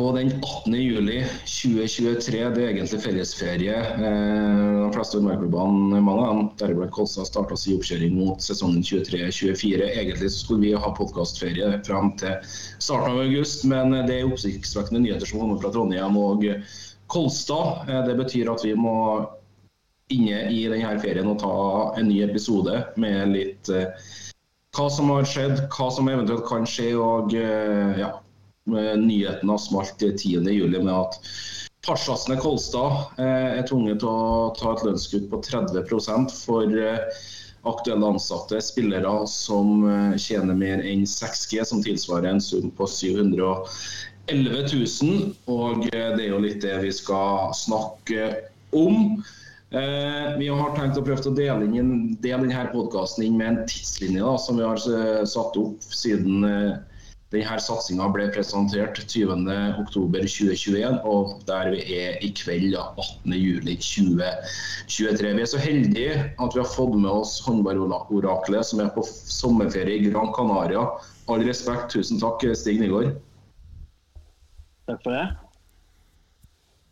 På den 18. juli 2023. Det er egentlig fellesferie. Eh, De fleste underklubbene, mange av dem, deriblant Kolstad, starta sin oppkjøring mot sesongen 23-24. Egentlig skulle vi ha podkastferie fram til starten av august, men det er oppsiktsvekkende nyheter som kommer fra Trondheim og Kolstad. Eh, Det betyr at vi må inne i denne ferien og ta en ny episode med litt eh, hva som har skjedd, hva som eventuelt kan skje, og ja, med nyheten har smalt 10.7 med at Parsasne Kolstad eh, er tvunget til å ta et lønnskutt på 30 for eh, aktuelle ansatte spillere som eh, tjener mer enn 6G, som tilsvarer en sum på 711 000. Og eh, det er jo litt det vi skal snakke om. Eh, vi har tenkt å prøve å dele, inn, dele denne podkasten med en tidslinje da, som vi har eh, satt opp siden eh, denne satsinga ble presentert 20.10.2021, og der vi er i kveld da, 18.07.2023. Vi er så heldige at vi har fått med oss håndballoraklet som er på sommerferie i Gran Canaria. All respekt, tusen takk, Stig Nygaard. Takk for det.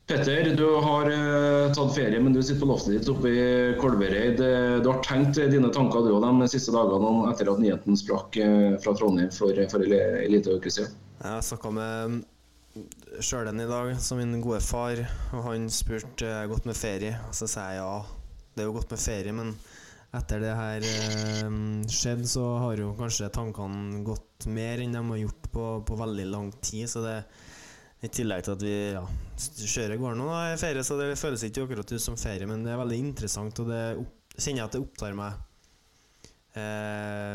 Petter, du har eh, tatt ferie, men du sitter på loftet ditt oppe i Kolvereid. Eh, Du har tenkt dine tanker du og de siste dagene etter at nyheten sprakk eh, fra Trondheim for, for en liten uke siden? Jeg snakka med Sjølen i dag, som min gode far, og han spurte eh, godt med ferie. Og så sa jeg ja, det er jo godt med ferie, men etter det her eh, skjedde, så har jo kanskje tankene gått mer enn de har gjort på, på veldig lang tid. Så det i tillegg til at vi ja, kjører gården nå i ferie, så det føles ikke akkurat ut som ferie, men det er veldig interessant, og det kjenner jeg at det opptar meg. Eh,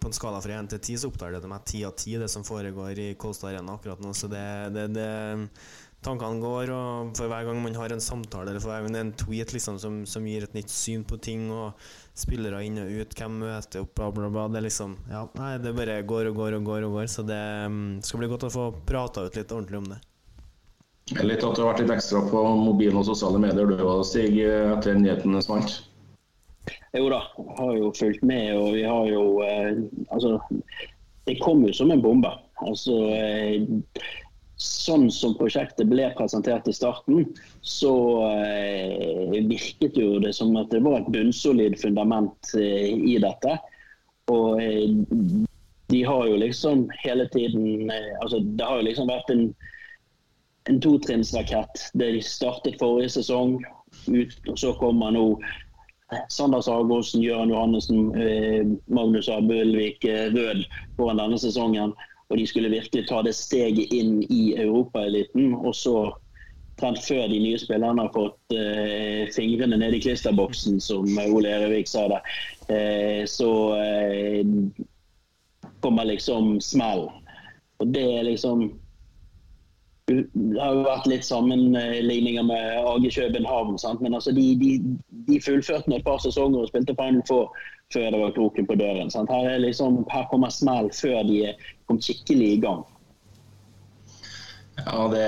på en skala fra 1 til 10 så opptar det meg 10 av 10, det som foregår i Kolstad Arena akkurat nå. Så det, det, det Tankene går, og for hver gang man har en samtale eller for hver gang det er en tweet liksom, som, som gir et nytt syn på ting, og spillere inn og ut, hvem møter opp, bla, bla, bla Det liksom Ja, nei, det bare går og går og går, og går så det mm, skal bli godt å få prata ut litt ordentlig om det. Litt at du har vært litt ekstra på mobilen og sosiale medier du òg, Stig, etter nyheten smalt? Jo da, har jo fulgt med, og vi har jo eh, Altså, det kom jo som en bombe. Altså eh, Sånn som prosjektet ble presentert i starten, så eh, virket jo det som at det var et bunnsolid fundament eh, i dette. Og eh, de har jo liksom hele tiden Altså, det har jo liksom vært en, en totrinnsrakett. De startet forrige sesong, ut, og så kommer nå Sander Sagosen, Gøran Johannessen, Magnus Abulvik Rød foran denne sesongen. Og de skulle virkelig ta det steget inn i europaeliten. Og så, trent før de nye spillerne har fått eh, fingrene ned i klisterboksen, som Ole Erevik sa det, eh, så eh, kommer liksom smell. Og det er liksom det har jo vært litt sammenligninger med AG København. Sant? Men altså, de, de, de fullførte et par sesonger og spilte Final Four før det var kroken på døren. Her, er liksom, her kommer smell før de kom skikkelig i gang. Ja, det,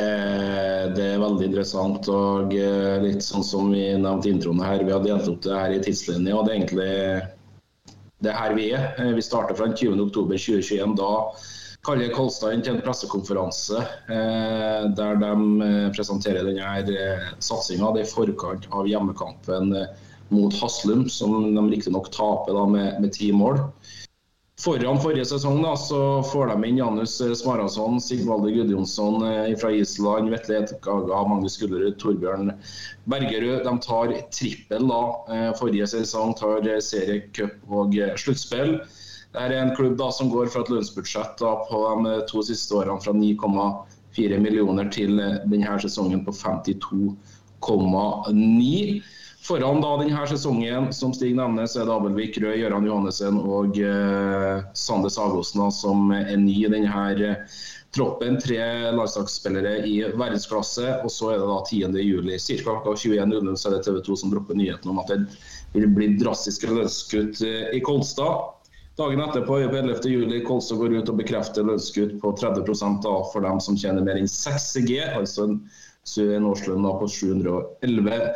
det, er veldig interessant. og eh, litt sånn som vi nevnte introen her, Vi har delt opp det her i tidslinje. og Det er egentlig det her vi er. Eh, Vi starter fra 20.10.2021. Da kaller Kolstad inn til en pressekonferanse eh, der de presenterer denne satsinga. I forkant av hjemmekampen mot Haslum, som de riktignok taper da, med, med ti mål. Foran forrige sesong da, så får de inn Janus Smarason, Sigvalde Gudjonsson eh, fra Island, Vetle Etkaga, Magnus Gullerud, Torbjørn Bergerud. De tar trippel da. Eh, Forrige sesong tar seriecup og eh, sluttspill. Det er en klubb da som går fra et lønnsbudsjett da, på de to siste årene fra 9,4 millioner til denne sesongen på 52,9. Foran da denne sesongen, som Stig nevner, så er det Abelvik Røe, Gøran Johannessen og eh, Sande Sagosen som er ny i denne eh, troppen. Tre landslagsspillere i verdensklasse. Og så er det da 10. juli, ca. klokka 21.00 så er det TV 2 som dropper nyheten om at det vil bli drastiske lønnskutt eh, i Kolstad. Dagen etterpå, på 11. juli, Kolstad går ut og bekrefter lønnskutt på 30% da, for dem som tjener mer enn 6 G, altså en, årslønn på 711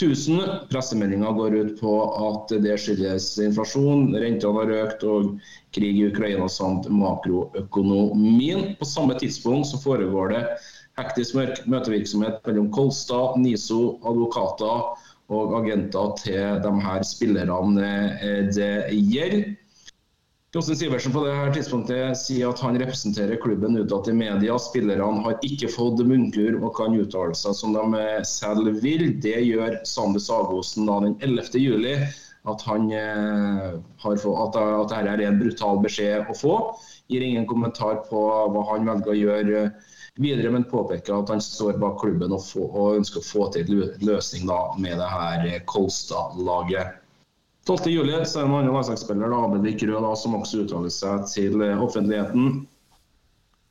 1000. Pressemeldinga går ut på at det skyldes inflasjon, rentene har økt og krig i Ukraina samt makroøkonomien. På samme tidspunkt så foregår det hektisk møtevirksomhet mellom Kolstad, NISO, advokater og agenter til de her spillerne det gjelder. Jostein Sivertsen på dette tidspunktet sier at han representerer klubben utad til media. Spillerne har ikke fått munnkur og kan uttale seg som de selv vil. Det gjør Sander Sagosen da den 11. juli. At, han, eh, har fått, at, at dette er en brutal beskjed å få. Gir ingen kommentar på hva han velger å gjøre videre, men påpeker at han står bak klubben og, få, og ønsker å få til løsning da, med det her Kolstad-laget. 12.7 så er det en annen landslagsspiller, Abelvik Rød, som også uttaler seg til eh, offentligheten.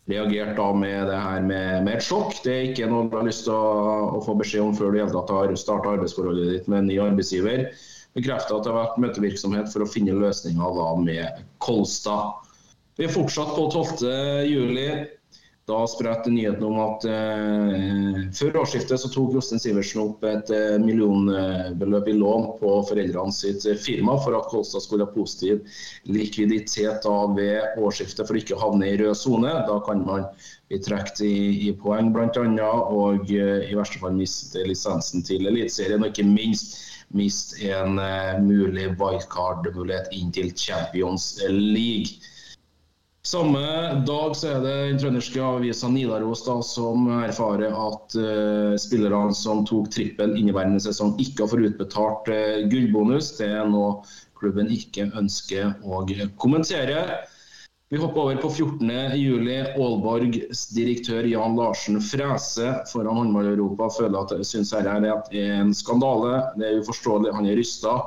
Reagert da med det her med, med, et sjokk. Det er ikke noe du har lyst til å, å få beskjed om før du har starta arbeidsforholdet ditt med en ny arbeidsgiver. Bekrefter at det har vært møtevirksomhet for å finne løsninger da med Kolstad. Vi er fortsatt på 12.7. Da spredte nyheten om at eh, før årsskiftet så tok Jostein Sivertsen opp et eh, millionbeløp i lån på foreldrene sitt firma for at Kolstad skulle ha positiv likviditet da ved årsskiftet for ikke å havne i rød sone. Da kan man bli trukket i, i, poeng bl.a. og eh, i verste fall miste lisensen til Eliteserien, og ikke minst miste en eh, mulig wildcard-mulighet inn til Champions League. Samme dag så er det den trønderske avisa Nidaros da, som erfarer at uh, spillerne som tok trippen inneværende sesong, ikke har fått utbetalt uh, gullbonus. Det er noe klubben ikke ønsker å kommentere. Vi hopper over på 14.07. Aalborgs direktør Jan Larsen Frese foran Håndball-Europa føler at syns dette er en skandale. Det er uforståelig. Han er rysta.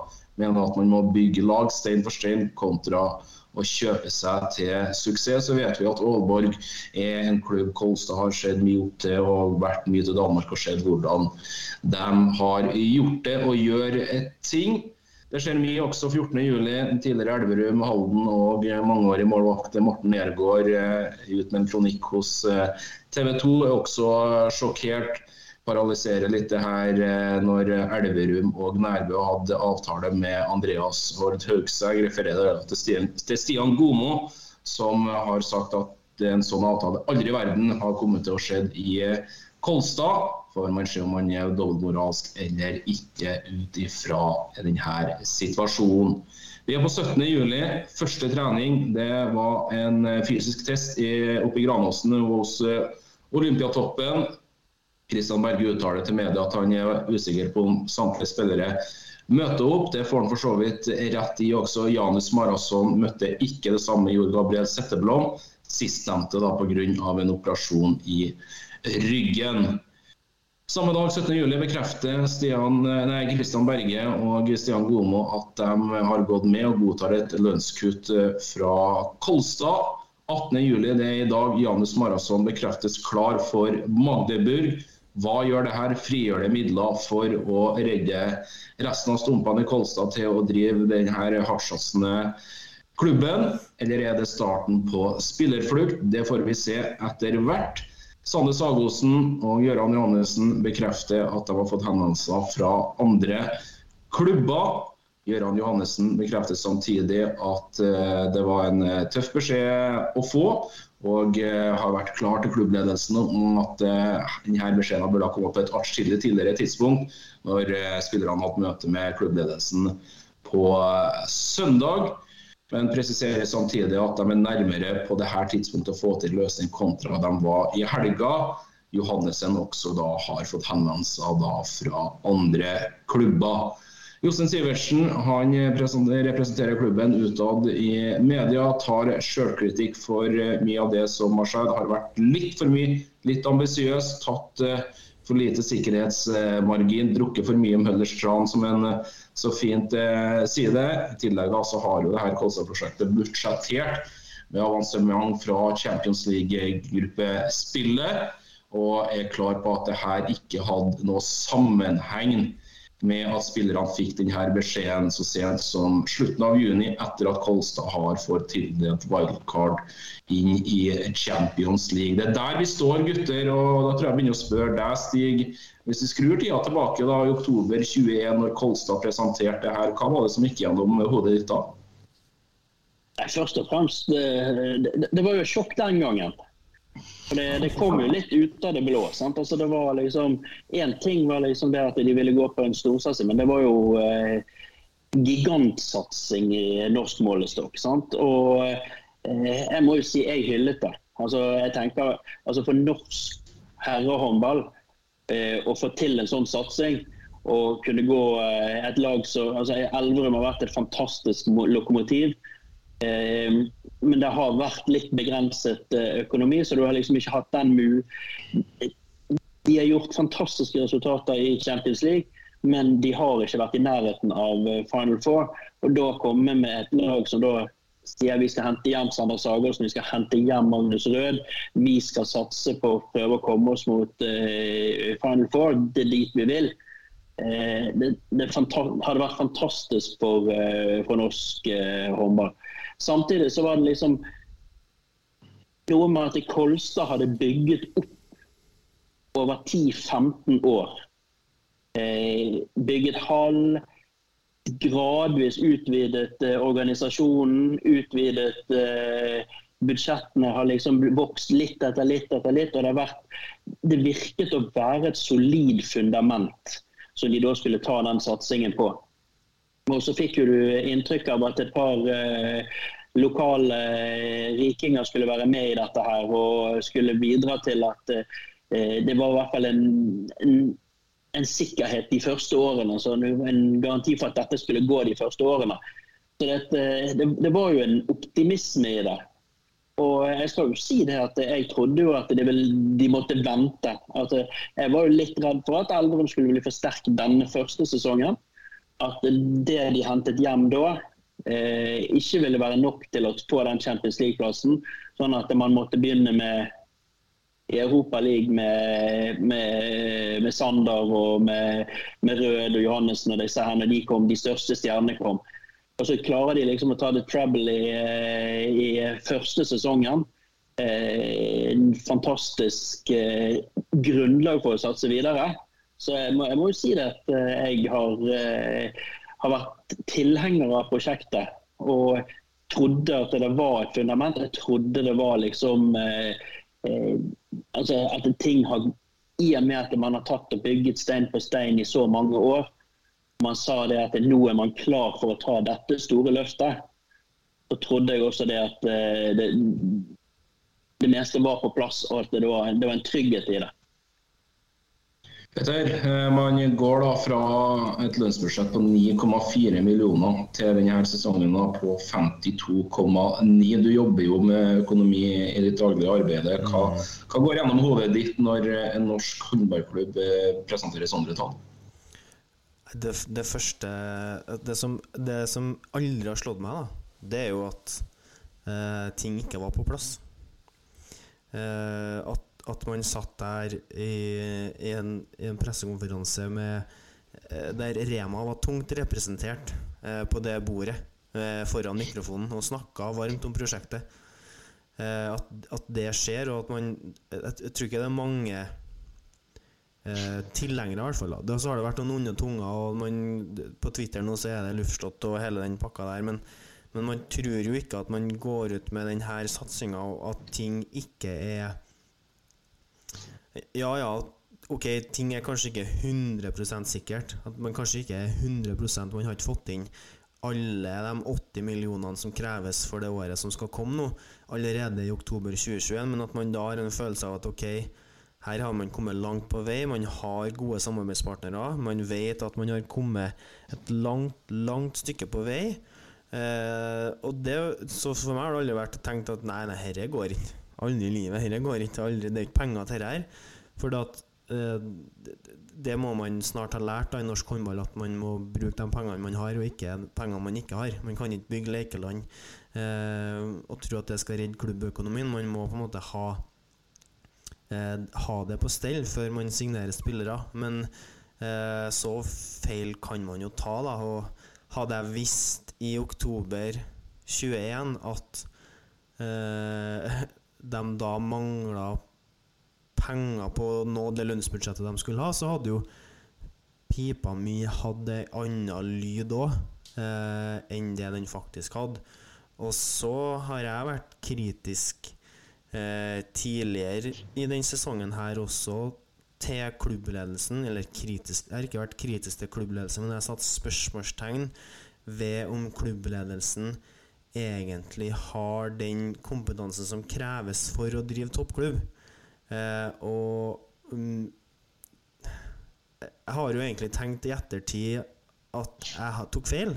Mener at man må bygge lag stein for stein kontra å kjøpe seg til suksess. Så vet vi at Aalborg er en klubb Kolstad har sett mye opp til og vært mye til Danmark og sett hvordan de har gjort det og gjør ting. Det skjer mye også 14.7. Tidligere Elverum, Halden og mangeårig målvakt Morten Nergård eh, ut med en kronikk hos eh, TV 2 er også sjokkert paralysere litt det her eh, når Elverum og Nærbø hadde avtale med Andreas Hord Haugsegg. Refererer til Stian, til Stian Gomo, som har sagt at en sånn avtale aldri i verden har kommet til å skje i eh, Kolstad. Får man se om man er dobbeltmoralsk eller ikke ut ifra denne situasjonen. Vi er på 17. juli. Første trening det var en eh, fysisk test oppe i Granåsen hos Olympiatoppen. Kristian Berge uttaler til media at han er usikker på om samtlige spillere møter opp. Det får han for så vidt rett i også. Janus Marasson møtte ikke det samme, gjorde Gabriel Setteblom. Sistnevnte pga. en operasjon i ryggen. Samme dag 17.07 bekrefter Stian, nei, Christian Berge og Stian Gomo at de har gått med og godtar et lønnskutt fra Kolstad. 18.07 det er i dag Janus Marasson bekreftes klar for Magdeburg. Hva gjør det her? Frigjør det midler for å redde resten av stumpene i Kolstad til å drive denne hardtsatsende klubben? Eller er det starten på spillerflukt? Det får vi se etter hvert. Sande Sagosen og Gøran Johannessen bekrefter at de har fått henvendelser fra andre klubber. Gøran Johannessen bekrefter samtidig at eh, det var en eh, tøff beskjed å få, og eh, har vært klar til klubbledelsen om at eh, denne beskjeden burde ha kommet på et atskillig tidligere tidspunkt, når eh, spillerne har hatt møte med klubbledelsen på søndag. Men presiserer samtidig at de er nærmere på dette tidspunktet å få til løsning kontra de var i helga. Johannessen også da har fått henvendelser fra andre klubber. Jostein Sivertsen han representerer klubben utad i media, tar selvkritikk for eh, mye av det som har skjedd. Har vært litt for mye, litt ambisiøs. Tatt uh, for lite sikkerhetsmargin, drukket for mye Møllerstrand, som en eh, så fint eh, sier det. I tillegg da, så har jo det her Kolstad-prosjektet budsjettert med avansement fra Champions League-gruppespillet, og er klar på at det her ikke hadde noe sammenheng med at spillerne fikk denne beskjeden så sent som slutten av juni, etter at Kolstad har fått tildelt wildcard inn i Champions League. Det er der vi står, gutter. og Da tror jeg jeg begynner å spørre deg, Stig. Hvis vi skrur tida tilbake da, i oktober 21, når Kolstad presenterte det her, hva var det som gikk gjennom hodet ditt da? Først og fremst, det, det, det var jo sjokk den gangen. Det, det, kom jo litt ut av det blå. sant? Altså det var liksom, Én ting var liksom det at de ville gå på en storsatsing, men det var jo eh, gigantsatsing i norsk målestokk. sant? Og eh, jeg må jo si jeg hyllet det. Altså jeg tenker, altså For norsk herrehåndball eh, å få til en sånn satsing og kunne gå eh, et lag så, altså Elverum har vært et fantastisk lokomotiv. Eh, men det har vært litt begrenset eh, økonomi, så du har liksom ikke hatt den mu... De har gjort fantastiske resultater i Champions League, men de har ikke vært i nærheten av eh, Final Four. Og da komme med et lag som da sier vi skal hente hjem Sander Sagersen, vi skal hente hjem Magnus Rød. Vi skal satse på å prøve å komme oss mot uh, Final Four. Det er dit vi vil. Det, det hadde vært fantastisk for, for norsk håndball. Samtidig så var det liksom noe med at Kolstad hadde bygget opp over 10-15 år. Eh, bygget hall, gradvis utvidet eh, organisasjonen, utvidet eh, Budsjettene har liksom vokst litt etter litt etter litt. og Det, vært, det virket å være et solid fundament som de da skulle ta den satsingen på. Og så fikk jo du inntrykk av at et par eh, lokale eh, rikinger skulle være med i dette her og skulle bidra til at eh, det var i hvert fall en, en, en, sikkerhet de første årene. Så en garanti for at dette skulle gå de første årene. Så det, det, det var jo en optimisme i det. Og jeg skal jo si det at jeg trodde jo at vil, de måtte vente. At jeg var jo litt redd for at Elverum skulle bli for sterk denne første sesongen at det de hentet hjem da, eh, ikke ville være nok til å få den Champions League-plassen. Sånn at man måtte begynne med i Europa League med, med, med Sander og med, med, Rød og Johannessen og disse her når de kom, de største stjernene kom. Og så klarer de liksom å ta det trouble i, eh, i første sesongen. Eh, en fantastisk eh, grunnlag for å satse videre. Så jeg må, jeg må jo si det at eh, jeg har, eh, har vært tilhenger av prosjektet. Og trodde at det var et fundament. Jeg trodde det var liksom eh, altså At ting har I og med at man har tatt og bygget stein på stein i så mange år, man sa det at nå er man klar for å ta dette store løftet, så trodde jeg også det at det, det meste var på plass, og at det var, det var en trygghet i det. Petter, eh, man går da fra et lønnsbudsjett på 9,4 millioner til denne sesongen på 52,9. Du jobber jo med økonomi i ditt daglige arbeid. Hva, mm. hva, går gjennom hodet ditt når en norsk håndballklubb eh, presenterer sånne tall? Det, det, første det som, det som, aldri har slått meg, da, det er jo at eh, ting ikke var på plass. Eh, at at man satt der i, i, en, i en, pressekonferanse med, eh, der Rema var tungt representert eh, på det bordet eh, foran mikrofonen og snakka varmt om prosjektet. Eh, at, at, det skjer, og at man Jeg, jeg tror ikke det er mange eh, tilhengere, i hvert fall. Da. Så har det vært noen onde tunger, og man, på Twitter nå så er det luftslott og hele den pakka der. Men, men man tror jo ikke at man går ut med denne satsinga, og at ting ikke er ja, ja, ok, ting er kanskje ikke 100% sikkert. At man kanskje ikke er 100% Man har ikke fått inn alle de 80 millionene som kreves for det året som skal komme nå, allerede i oktober 2021, men at man da har en følelse av at ok, her har man kommet langt på vei, man har gode samarbeidspartnere, man vet at man har kommet et langt, langt stykke på vei. Eh, og det, så for meg har det aldri vært tenkt at nei, nei, dette går ikke. Aldri i livet. Dette går ikke. Aldri, det er ikke penger til dette her. For at eh, det, må man snart ha lært da, i norsk håndball, at man må bruke de pengene man har, og ikke pengene man ikke har. Man kan ikke bygge lekeland eh, og tro at det skal redde klubbøkonomien. Man må på en måte ha, eh, ha det på stell før man signerer spillere. Men eh, så feil kan man jo ta, da. Og hadde jeg visst i oktober 21 at eh, de da mangla penger på nå det lønnsbudsjettet de skulle ha, så hadde jo pipa mi hatt ei anna lyd òg eh, enn det den faktisk hadde. Og så har jeg vært kritisk eh, tidligere i denne sesongen her også til klubbledelsen. Eller kritisk Jeg har ikke vært kritisk til klubbledelsen, men jeg har satt spørsmålstegn ved om klubbledelsen egentlig har den kompetansen som kreves for å drive toppklubb. Eh, og um, jeg har jo egentlig tenkt i ettertid at jeg tok feil.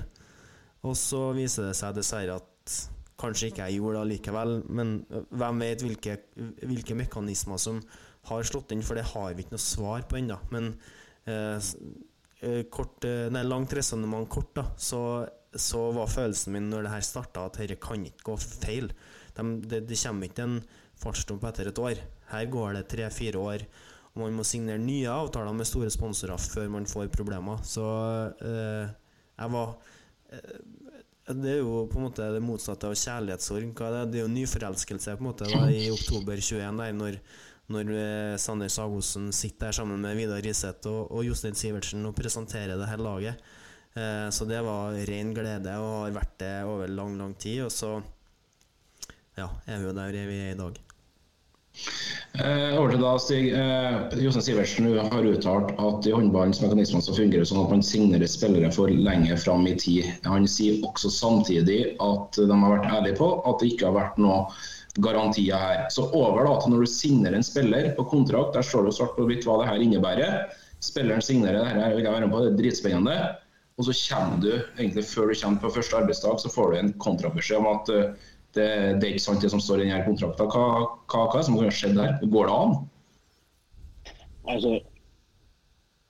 Og så viser det seg dessverre at kanskje ikke jeg gjorde det likevel. Men hvem vet hvilke, hvilke mekanismer som har slått inn, for det har vi ikke noe svar på ennå. Men eh, kort, nei, langt resonnement kort, da, så, så, var følelsen min når det her starta, at dette kan ikke gå feil. De, det, det kommer ikke en fartsdump etter et år. Her går det tre-fire år, og man må signere nye avtaler med store sponsorer før man får problemer. Så eh, jeg var eh, Det er jo på en måte det motsatte av kjærlighetssorg. Det, det er jo nyforelskelse på en måte da, i oktober 21, der når, når eh, Sander Sagosen sitter der sammen med Vidar Riseth og, og Jostein Sivertsen og presenterer det her laget. Eh, så det var ren glede og har vært det over lang, lang tid. Og så ja, er vi jo der vi er i dag. Eh, over til da, Stig. Eh, Jostein Sivertsen har uttalt at i håndballens mekanismer så fungerer det sånn at man signerer spillere for lenge fram i tid. Han sier også samtidig at de har vært ærlige på at det ikke har vært noe garantier her. Så over da til når du signerer en spiller på kontrakt, der står det svart på hvitt hva det her innebærer. Spilleren signerer det her, vil jeg være med på, det er dritspennende. Og så kommer du, egentlig før du kommer på første arbeidsdag, så får du en kontrabeskjed om at uh, det, det, er ikke sant det som står i denne kontrakten. Hva, hva, hva som har skjedd der? Går det an? Altså,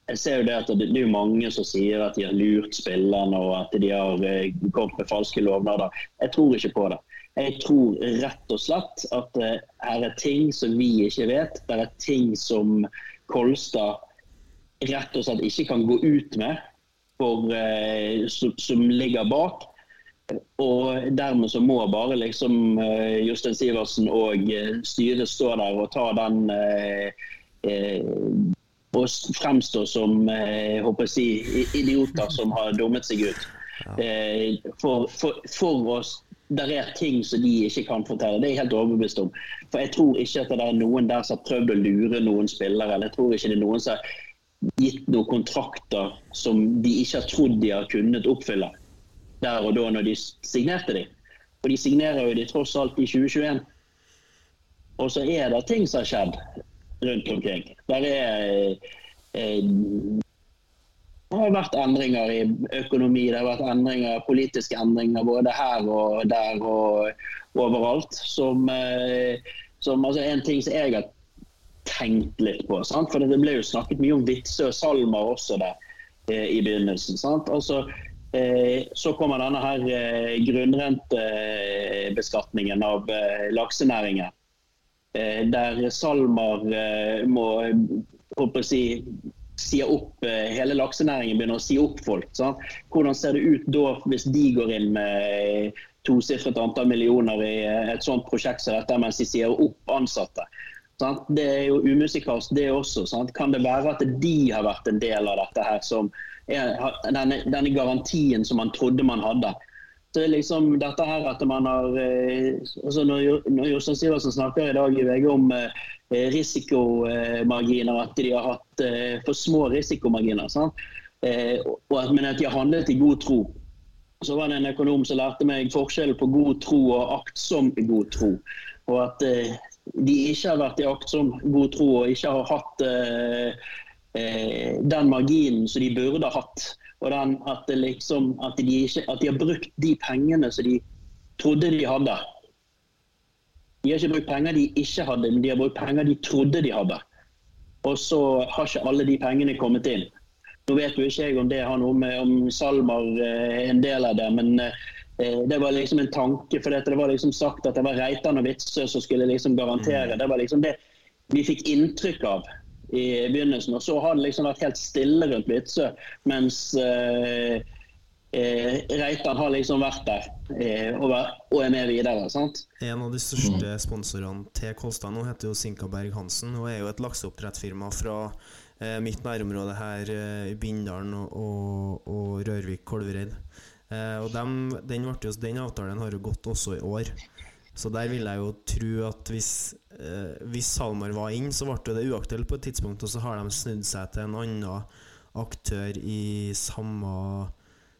jeg ser jo det at det, det er mange som sier at de har lurt spillerne og at de har eh, kommet med falske lovnader. Jeg tror ikke på det. Jeg tror rett og slett at det her er ting som vi ikke vet. Det er ting som Kolstad rett og slett ikke kan gå ut med, for, uh, som, som ligger bak. Og dermed så må bare liksom uh, Jostein Sivertsen og uh, styret stå der og ta den Og fremstå som jeg håper si, idioter som har dummet seg ut. For, for, for oss der er ting som de ikke kan fortelle. Det er jeg helt overbevist om. For Jeg tror ikke at det er noen der som har prøvd å lure noen spillere. eller jeg tror ikke det er noen som har gitt noen kontrakter som de ikke har trodd de har kunnet oppfylle der og da når de signerte de. Og de signerer jo de tross alt i 2021. Og så er det ting som har skjedd rundt omkring. Der er eh, det har vært endringer i økonomi, det har vært endringer, politiske endringer både her og der og overalt. Som, eh, som altså en ting som jeg har tenkt litt på. Sant? For det ble jo snakket mye om vitser og Salmer også der eh, i begynnelsen. Sant? Altså, Eh, så kommer denne her eh, grunnrentebeskatningen av eh, laksenæringen. Der SalMar må håper si, si opp hele laksenæringen begynner å si opp folk. Sant? Hvordan ser det ut da hvis de går inn med tosifret antall millioner i et sånt prosjekt som dette, mens de sier opp ansatte? Sant? Det er jo umusikalsk, det også. Sant? Kan det være at de har vært en del av dette her som denne, denne, garantien som man trodde man hadde. Så det er liksom dette her at man har eh, altså Når, når Jostein Sivertsen snakker i dag i VG om eh, risikomarginer, at de har hatt eh, for små risikomarginer, eh, og men at de har handlet i god tro. Så var det en økonom som lærte meg forskjellen på god tro og aktsom god tro. Og at eh, de ikke har vært i aktsom god tro og ikke har hatt eh, Eh, den marginen som de burde hatt. Og den, at, liksom, at, de ikke, at, de har brukt de pengene som de trodde de hadde. De har ikke brukt penger de ikke hadde, men de har brukt penger de trodde de hadde. og så har ikke alle de pengene kommet inn. Nå vet jo ikke jeg om det har noe med om Salmar er en del av det, men det var liksom en tanke. For det var liksom sagt at det var Reitan og Vitsø som skulle liksom garantere. Det var liksom det vi fikk inntrykk av i begynnelsen. Og så har det liksom vært helt stille rundt Vitsø, mens eh, eh, Reitan har liksom vært der eh, og, og, er med videre. sant? En av de største sponsorene til Kolstad nå heter jo Sinkaberg Hansen og er jo et lakseoppdrettsfirma fra eh, mitt nærområde her eh, i Bindalen og, og, og Rørvik-Kolvereid. Eh, og dem, den, den avtalen har jo gått også i år. Så der vil jeg jo tro at hvis, eh, hvis SalMar var inn, så ble det uaktuelt på et tidspunkt, og så har de snudd seg til en annen aktør i samme,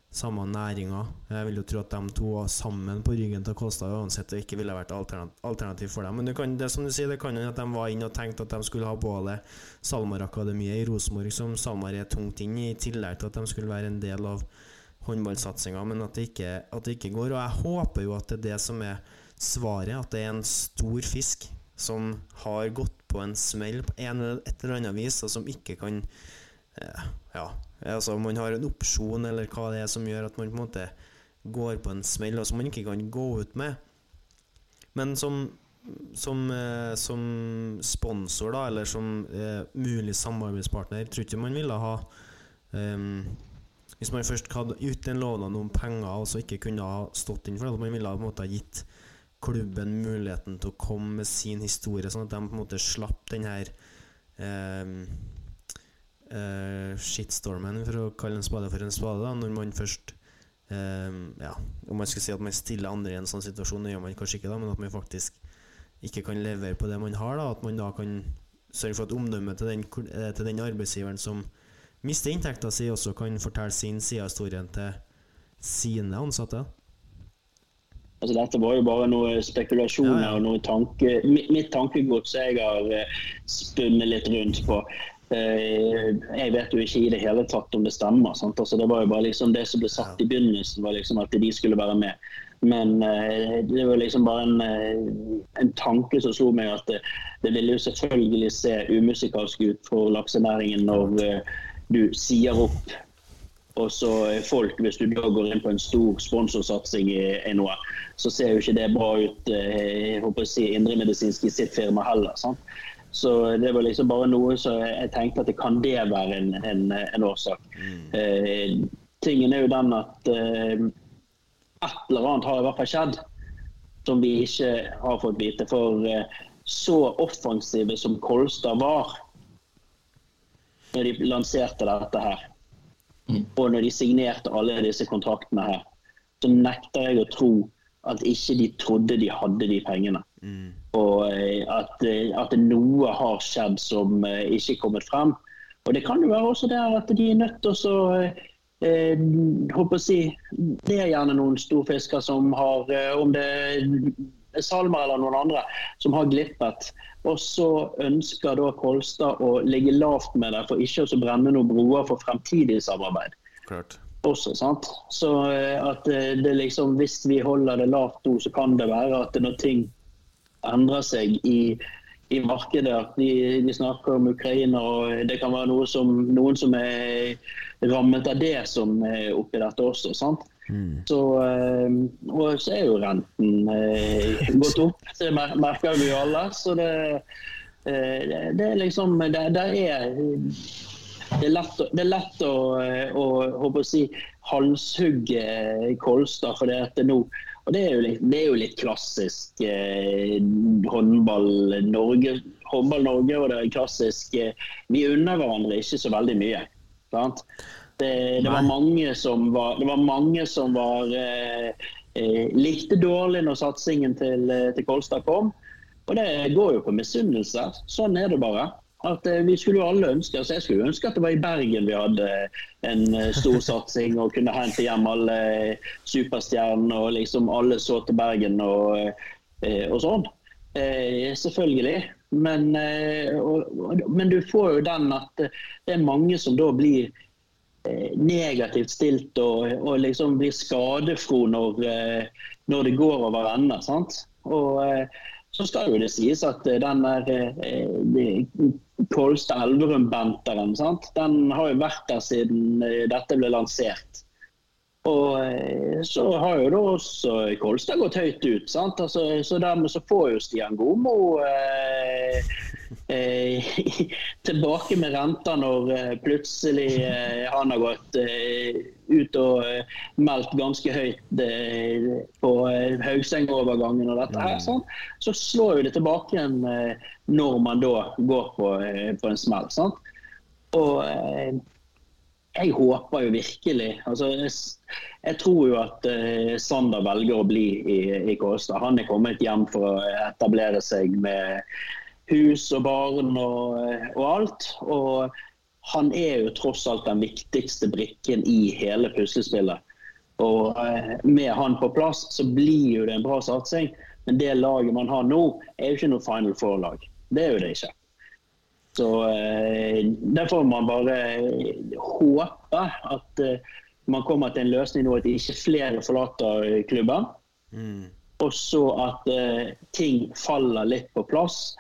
samme næringa. Jeg vil jo tro at de to var sammen på ryggen til Kolstad uansett det ikke ville vært alternativ for dem. Men det, kan, det som du sier, det kan jo at de var inn og tenkte at de skulle ha både SalMar-akademiet i Rosenborg, som SalMar er tungt inn i, i tillegg til at de skulle være en del av håndballsatsinga, men at det, ikke, at det ikke går. Og jeg håper jo at det er det som er svaret at det er en stor fisk som har gått på en smell på en et eller annet vis, og som ikke kan eh, Ja, altså man har en opsjon, eller hva det er som gjør at man på en måte går på en smell, og som man ikke kan gå ut med. Men som, som, eh, som sponsor, da, eller som eh, mulig samarbeidspartner, tror ikke man ville ha um, Hvis man først hadde gitt en lovnad om penger, og så ikke kunne ha stått inn for det, man ville på en måte ha gitt klubben muligheten til å komme med sin historie, sånn at de på en måte slapp den her eh, eh, shitstormen, for å kalle en spade for en spade, da, når man først eh, Ja, om man skal si at man stiller andre i en sånn situasjon, det gjør man kanskje ikke, da, men at man faktisk ikke kan levere på det man har, da, at man da kan sørge for at omdømmet til den, eh, til den arbeidsgiveren som mister inntekta si, også kan fortelle sin side av historien til sine ansatte. Altså, dette var jo bare noen spekulasjoner ja, ja. og noe tanke, mitt, mitt tankegods jeg har uh, spunnet litt rundt på. Uh, jeg vet jo ikke i det hele tatt om det stemmer. Altså, det var jo bare liksom det som ble satt i begynnelsen, var liksom at de skulle være med. Men uh, det var liksom bare en, en, tanke som slo meg at det, det ville jo selvfølgelig se umusikalsk ut for laksenæringen når du sier opp og så folk, hvis du da går inn på en stor sponsorsatsing i, i noe, så ser jo ikke det bra ut eh, jeg håper å si, indremedisinsk i sitt firma heller. Sant? Så det var liksom bare noe så jeg tenkte at det kan det være en, en, en årsak. Mm. Eh, tingen er jo den at eh, et eller annet har i hvert fall skjedd som vi ikke har fått vite. For eh, så offensive som Kolstad var når de lanserte dette her, mm. og når de signerte alle disse kontraktene her, så nekter jeg å tro at ikke de trodde de hadde de pengene. Mm. Og eh, at, eh, at, noe har skjedd som eh, ikke er kommet frem. Og det kan jo være også der at de er nødt til å eh, håper å si, Det er gjerne noen storfisker som har, om det er Salmer eller noen andre, som har glippet. Og så ønsker da Kolstad å ligge lavt med det for ikke å brenne noen broer for fremtidig samarbeid. Klart også. sant? Så eh, at eh, det liksom, Hvis vi holder det lavt nå, så kan det være at når ting endrer seg i, i markedet de, de, snakker om Ukraina, og det kan være noe som, noen som er rammet av det som er oppi dette også. sant? Mm. Så, eh, og så er jo renten gått opp, det merker vi alle. Så det, det, er liksom det, det er det er lett, det er lett å, å, å si, halshugge Kolstad for det at nå og det er, litt, det er jo litt klassisk eh, håndball Norge. Håndball Norge og det er klassisk eh, Vi unner hverandre ikke så veldig mye. Sant? Det, det, var mange som var, det var, mange som var eh, eh likte dårlig når satsingen til, eh, til Kolstad kom. Og det går jo på misunnelse. Sånn er det bare. At eh, vi skulle jo alle ønske, altså Jeg skulle ønske at det var i Bergen vi hadde en eh, stor satsing og kunne hente hjem alle eh, superstjernene og liksom alle så til Bergen og, og sånn. selvfølgelig. Men, og, men, du får jo den at det er mange som da blir negativt stilt og, og liksom blir skadefro når, når det går over ende. sant? Og så skal jo det sies at eh, den der eh, Kolstad Elverum-benteren, sant? den har jo vært der siden eh, dette ble lansert. Og eh, så har jo da også Kolstad gått høyt ut. sant? Altså, så dermed så får jo Stian Gomo eh, eh, tilbake med renta når eh, plutselig eh, han har gått eh, ut og meldt ganske høyt på Haugsteng-overgangen og dette her. sant? Så slår jo det tilbake igjen når man da går på, på en smell. sant? Og jeg håper jo virkelig altså, jeg, jeg tror jo at uh, Sander velger å bli i, i Kårstad. Han er kommet hjem for å etablere seg med hus og barn og, og alt. Og han er jo tross alt den viktigste brikken i hele puslespillet. Og uh, med han på plass så blir jo det en bra satsing. Men det laget man har nå, er jo ikke noe Final Four-lag. Det er jo det ikke. Så eh, Der får man bare håpe at eh, man kommer til en løsning nå at ikke flere forlater eh, klubben. Mm. Og så at eh, ting faller litt på plass.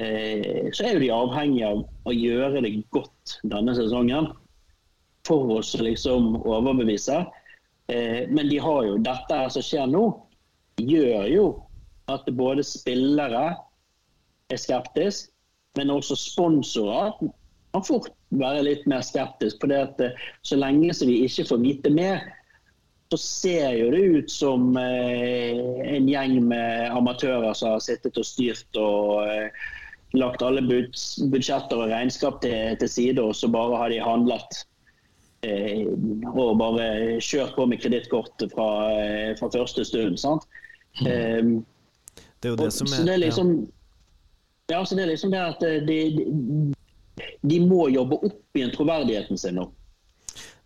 Eh, så er jo de avhengige av å gjøre det godt denne sesongen for oss å liksom overbevise. Eh, men de har jo dette som skjer nå, gjør jo at både spillere er skeptiske, men også sponsorer kan fort være litt mer skeptiske. For det at eh, så lenge som vi ikke får vite mer, så ser jo det ut som eh, en gjeng med amatører som har sittet og styrt og eh, lagt alle bud budsjetter og regnskap til, til, side, og så bare har de handlet. Eh, og bare kjørt på med kredittkort fra, fra, første stund. sant? Mm. det er jo det og, som er, så det er liksom, ja. Ja, så det er liksom det at de, de, de må jobbe opp igjen troverdigheten sin nå.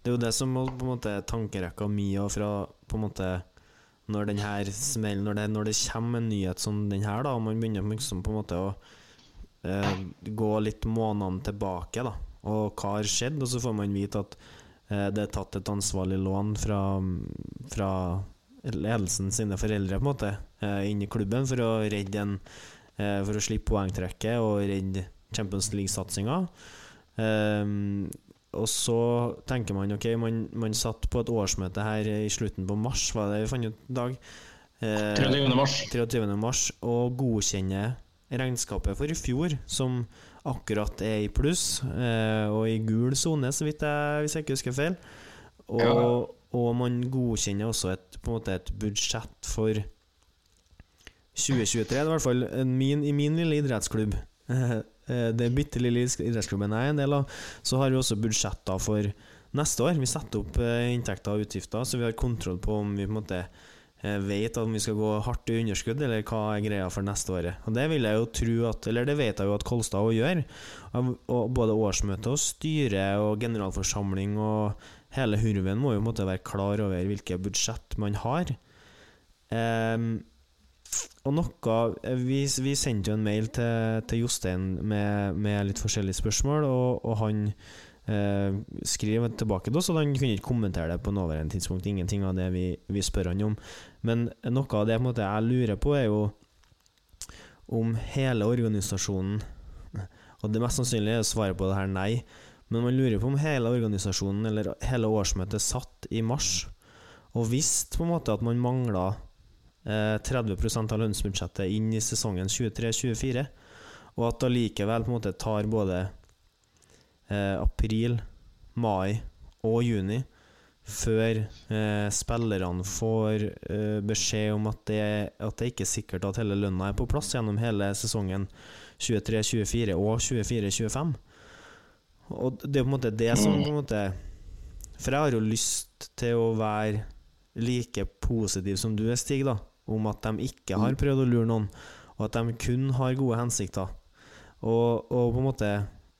Det er jo det som på en måte er tankerekka mi fra på en måte når den her smellen når når det kommer en nyhet som den her, da, og man begynner liksom på en måte å eh, gå litt månedene tilbake, da, og hva har skjedd, og så får man vite at eh, det er tatt et ansvarlig lån fra, fra ledelsen sine foreldre, på en måte, eh, inn i klubben for å redde en Eh, for å slippe poengtrekket og redde Champions League-satsinga. Um, og så tenker man ok, man, man satt på et årsmøte her i slutten på mars, var det vi fant ut i dag? Eh, 23. mars. 23. mars og godkjenner regnskapet for i fjor, som akkurat er i pluss, eh, og i gul sone, så vidt jeg, hvis jeg ikke husker feil. Og, og man godkjenner også et, et budsjett for 2023 det er i hvert fall min, i min lille idrettsklubb. Eh, det bitte lille idrettsklubben jeg er en del av, så har vi også budsjetter for neste år. Vi setter opp eh, inntekter og utgifter, så vi har kontroll på om vi på en måte eh, vet om vi skal gå hardt i underskudd, eller hva er greia for neste året. Og Det vil jeg jo tro at Eller det vet jeg jo at Kolstad òg gjør. Og både årsmøte og styre og generalforsamling og hele hurven må jo på en måte være klar over hvilke budsjett man har. Um, og noe eh, Vi, vi sendte jo en mail til, til Jostein med, med, litt forskjellige spørsmål, og, og han eh, skriver tilbake til oss, og han kunne ikke kommentere det på nåværende tidspunkt. Ingenting av det vi, vi spør han om. Men noe av det måte, jeg lurer på, er jo om hele organisasjonen Og det mest sannsynlige er svaret på det her nei. Men man lurer på om hele organisasjonen, eller hele årsmøtet, satt i mars og visste på en måte at man mangla 30 eh, av lønnsbudsjettet inn i sesongen 23-24, og at det allikevel på en måte tar både eh, april, mai og juni før eh, spillerne får eh, beskjed om at det, at det ikke er sikkert at hele lønna er på plass gjennom hele sesongen 23-24 og 24-25. Og det er på en måte det som på en måte For jeg har jo lyst til å være like positiv som du er, Stig, da om at de ikke har prøvd å lure noen, og at de kun har gode hensikter. Og, og på en måte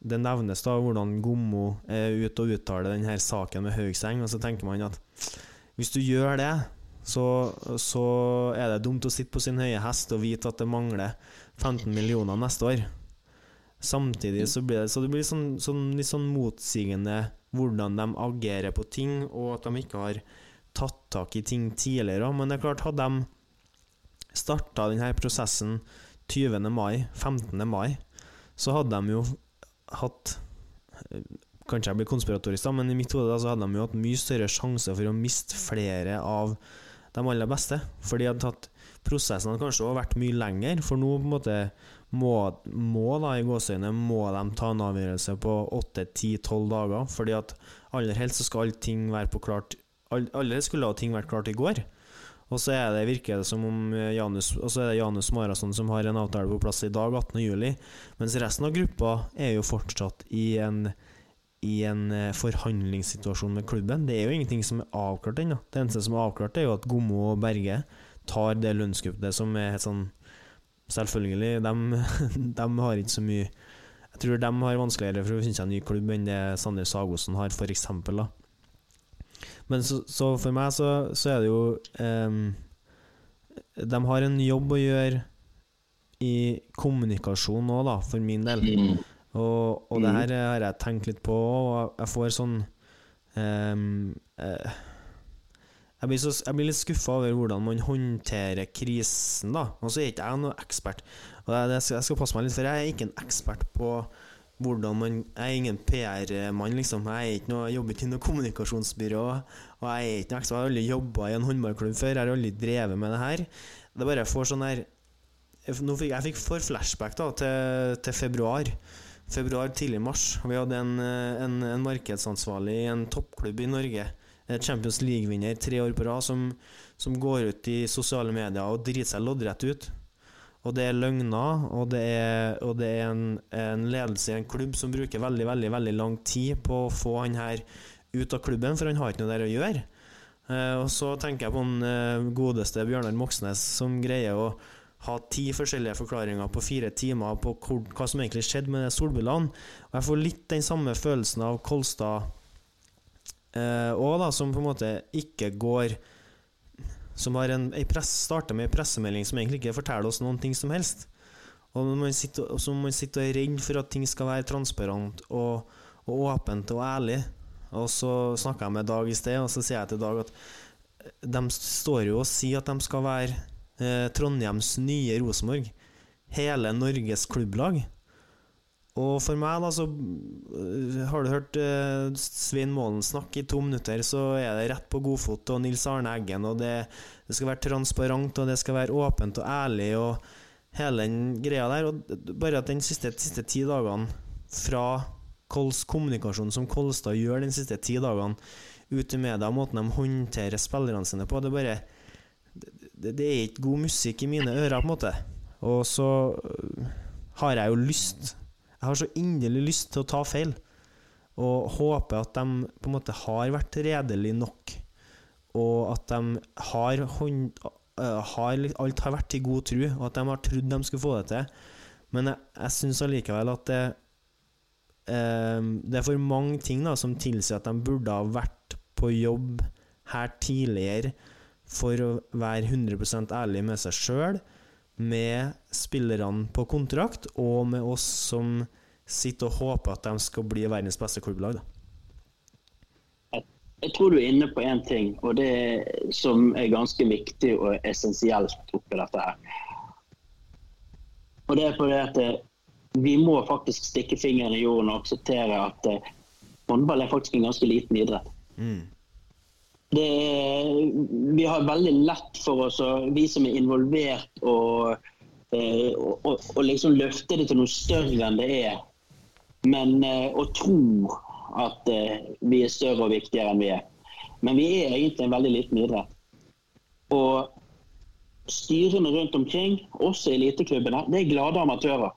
det nevnes da hvordan Gommo er ute og uttaler denne saken med Haugseng, og så tenker man at hvis du gjør det, så, så, er det dumt å sitte på sin høye hest og vite at det mangler 15 millioner neste år. Samtidig så blir det, så det blir sånn, sånn, litt sånn motsigende hvordan de agerer på ting, og at de ikke har tatt tak i ting tidligere. Men det er klart, hadde de starta denne prosessen 20. mai, 15. mai, så hadde de jo hatt eh, Kanskje jeg blir konspiratorisk, da, men i mitt hode så hadde de jo hatt mye større sjanse for å miste flere av de aller beste. For de hadde tatt Prosessen hadde kanskje også vært mye lenger, for nå på en måte må, må da i gåseøyne må de ta en avgjørelse på 8-10-12 dager. Fordi at aller helst så skal allting være på klart Aller helst skulle ting vært klart i går. Og så er det, virker det som om Janus Og så er det Janus Marason som har en avtale på plass i dag, 18.07. Mens resten av gruppa er jo fortsatt i en i en eh, forhandlingssituasjon med klubben. Det er jo ingenting som er avklart ennå. Det eneste som er avklart, er jo at Gommo og Berge tar det lønnskuttet som er helt sånn Selvfølgelig, de, de, har ikke så mye Jeg tror de har vanskeligere for å finne seg en ny klubb enn det Sander Sagosen har, f.eks. Men så, så, for meg så, så er det jo um, De har en jobb å gjøre i kommunikasjon nå, da, for min del. Mm. Og, og, det mm. her har jeg tenkt litt på, og jeg får sånn um, uh, jeg, blir så, jeg blir, litt skuffa over hvordan man håndterer krisen, da. Og så er ikke jeg noen ekspert. Og jeg, jeg, skal passe meg litt, for jeg er ikke en ekspert på hvordan man Jeg er ingen PR-mann, liksom. Jeg, noe, jeg jobber ikke i noe kommunikasjonsbyrå. Og jeg er ikke. Jeg har aldri jobba i en håndballklubb før. Jeg har aldri drevet med det her. Det bare får sånn her Jeg fikk for flashback da til, til februar februar, tidlig mars. Vi hadde en, en, en markedsansvarlig i en toppklubb i Norge, Champions League-vinner tre år på rad, som, som, går ut i sosiale medier og driter seg loddrett ut. Og det er løgner, og det er, og det er en, en, ledelse i en klubb som bruker veldig veldig, veldig lang tid på å få han her ut av klubben, for han har ikke noe der å gjøre. Uh, og så tenker jeg på den uh, godeste Bjørnar Moxnes, som greier å ha ti forskjellige forklaringer på fire timer på hva som egentlig skjedde med solbrillene. Og jeg får litt den samme følelsen av Kolstad òg, eh, som på en måte ikke går Som har en, en press, starter med en pressemelding som egentlig ikke forteller oss noen ting som helst. Og så man sitter og er redd for at ting skal være transparent og, og åpent og ærlig. Og så snakka jeg med Dag i sted, og så sier jeg til Dag at de står jo og sier at de skal være eh, Trondheims nye Rosenborg. Hele Norges klubblag. Og for meg, da, så eh, Har du hørt eh, Svein Målen snakke i to minutter, så er det rett på godfot og Nils Arne Eggen, og det, det, skal være transparent, og det skal være åpent og ærlig, og hele den greia der. Og bare at den siste, siste ti dagene fra Kols kommunikasjon som Kolstad gjør den siste ti dagene ut i media, måten de håndterer spillerne sine på, det er bare det, det, er ikke god musikk i mine ører, på en måte. Og så øh, har jeg jo lyst Jeg har så inderlig lyst til å ta feil. Og håper at de på en måte har vært redelige nok, og at de har, hånd, uh, har Alt har vært i god tro, og at de har trodd de skulle få det til. Men jeg, jeg syns allikevel at det, eh, det er for mange ting da, som tilsier at de burde ha vært på jobb her tidligere for å være 100% ærlig med seg sjøl, med spillerne på kontrakt, og med oss som sitter og håper at de skal bli verdens beste klubblag. Jeg, jeg tror du er inne på én ting, og det som er ganske viktig og essensielt oppi dette her. Og det er fordi at eh, vi må faktisk stikke fingeren i jorden og akseptere at eh, håndball er faktisk en ganske liten idrett. Mm det, vi har veldig lett for oss, vi som er involvert, å eh, liksom løfte det til noe større enn det er. Men eh, å tro at eh, vi er større og viktigere enn vi er. Men vi er egentlig en veldig liten idrett. Og styrene rundt omkring, også eliteklubbene, det er glade amatører.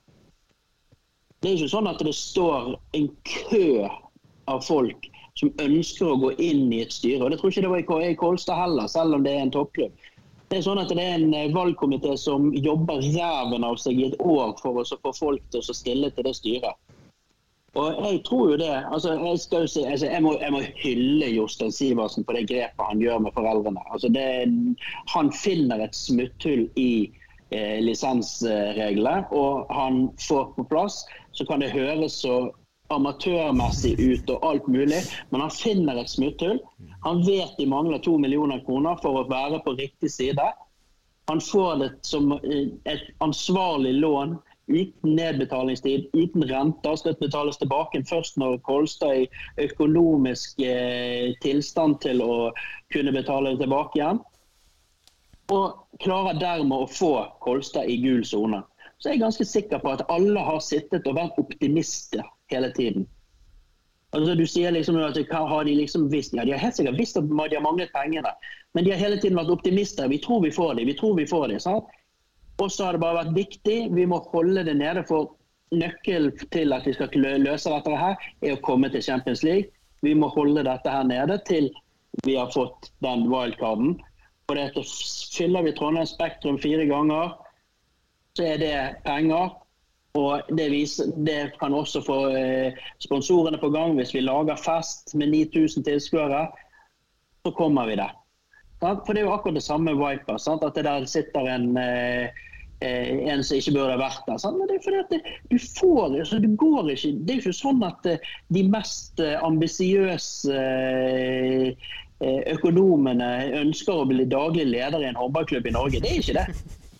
Det er ikke sånn at det står en kø av folk som ønsker å gå inn i et styre. Og Det tror ikke det var i Kolstad heller, selv om det er en toppklubb. Det er sånn at det er en eh, valgkomité som jobber ræven av seg i et år for å få folk til å stille til det styret. Og Jeg tror jo det. altså Jeg, jo si, altså, jeg, må, jeg må, hylle Jostein Sivertsen på det grepet han gjør med foreldrene. Altså det, han finner et smutthull i eh, lisensreglene, og han får på plass. Så kan det høres så amatørmessig ut og alt mulig, men han finner et smutthull. Han vet de mangler to millioner kroner for å være på riktig side. Han får det som eh, et ansvarlig lån uten nedbetalingstid, uten renter. Skal betales tilbake først når Kolstad er i økonomisk eh, tilstand til å kunne betale det tilbake igjen. Og klarer dermed å få Kolstad i gul sone. Så jeg er ganske sikker på at alle har sittet og vært optimister hele tiden. Altså, du sier liksom at hva har de liksom visst? Ja, De har helt sikkert visst at de har manglet pengene, men de har hele tiden vært optimister. Vi tror vi får det, vi tror vi får det. sant? Og så har det bare vært viktig. Vi må holde det nede. For nøkkelen til at vi skal løse dette her, er å komme til Champions League. Vi må holde dette her nede til vi har fått den wildcarden. Fyller vi Trondheim Spektrum fire ganger, så er det penger. Og det, viser, det kan også få eh, sponsorene på gang. Hvis vi lager fest med 9000 tilskuere, så kommer vi der. For det er jo akkurat det samme med Viper. Sant? At det der sitter en, eh, en som ikke burde vært der. Sant? Men det er fordi at du får altså, du går ikke, Det er jo ikke sånn at eh, de mest eh, ambisiøse eh, økonomene ønsker å bli daglig leder i en håndballklubb i Norge. Det er ikke det.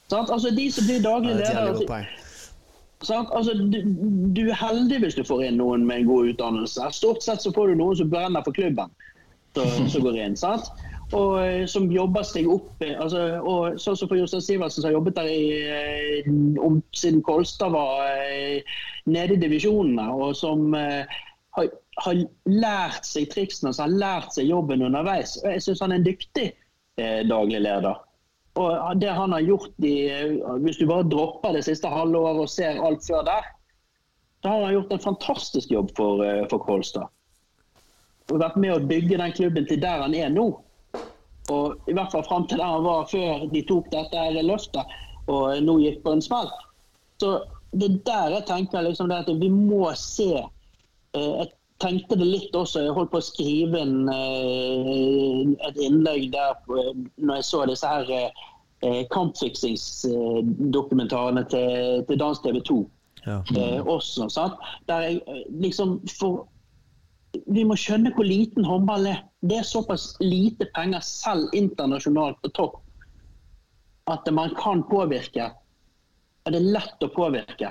Sant? Altså, de som blir daglig er leder jævlig godt poeng. Sant? Altså, du, du er heldig hvis du får inn noen med en god utdannelse. Stort sett så får du noen som brenner for klubben, som, går inn. sant? Og eh, som jobber seg opp eh, altså, og Sånn som for Jostein Sivertsen, som har jobbet der i, eh, om, siden Kolstad var nede i divisjonene, og som eh, har, har lært seg triksene, som har lært seg jobben underveis. Jeg syns han er en dyktig eh, daglig leder. Og det han har gjort i, Hvis du bare dropper det siste halve året og ser alt før der, da har han gjort en fantastisk jobb for, eh, for Kolstad. Og vært med å bygge den klubben til der han er nå. Og I hvert fall fram til der han var før de tok dette løftet og nå gikk på en smell. Så det er der jeg tenker liksom det at vi må se et Jeg tenkte det litt også. Jeg holdt på å skrive inn eh, et innlegg der på- når jeg så disse her eh, kampfiksingsdokumentarene til, til Dans TV 2 Ja. eh, også. Sant? Der jeg eh, liksom for Vi må skjønne hvor liten håndball er. Det er såpass lite penger selv internasjonalt på topp at man kan påvirke. Og det er lett å påvirke.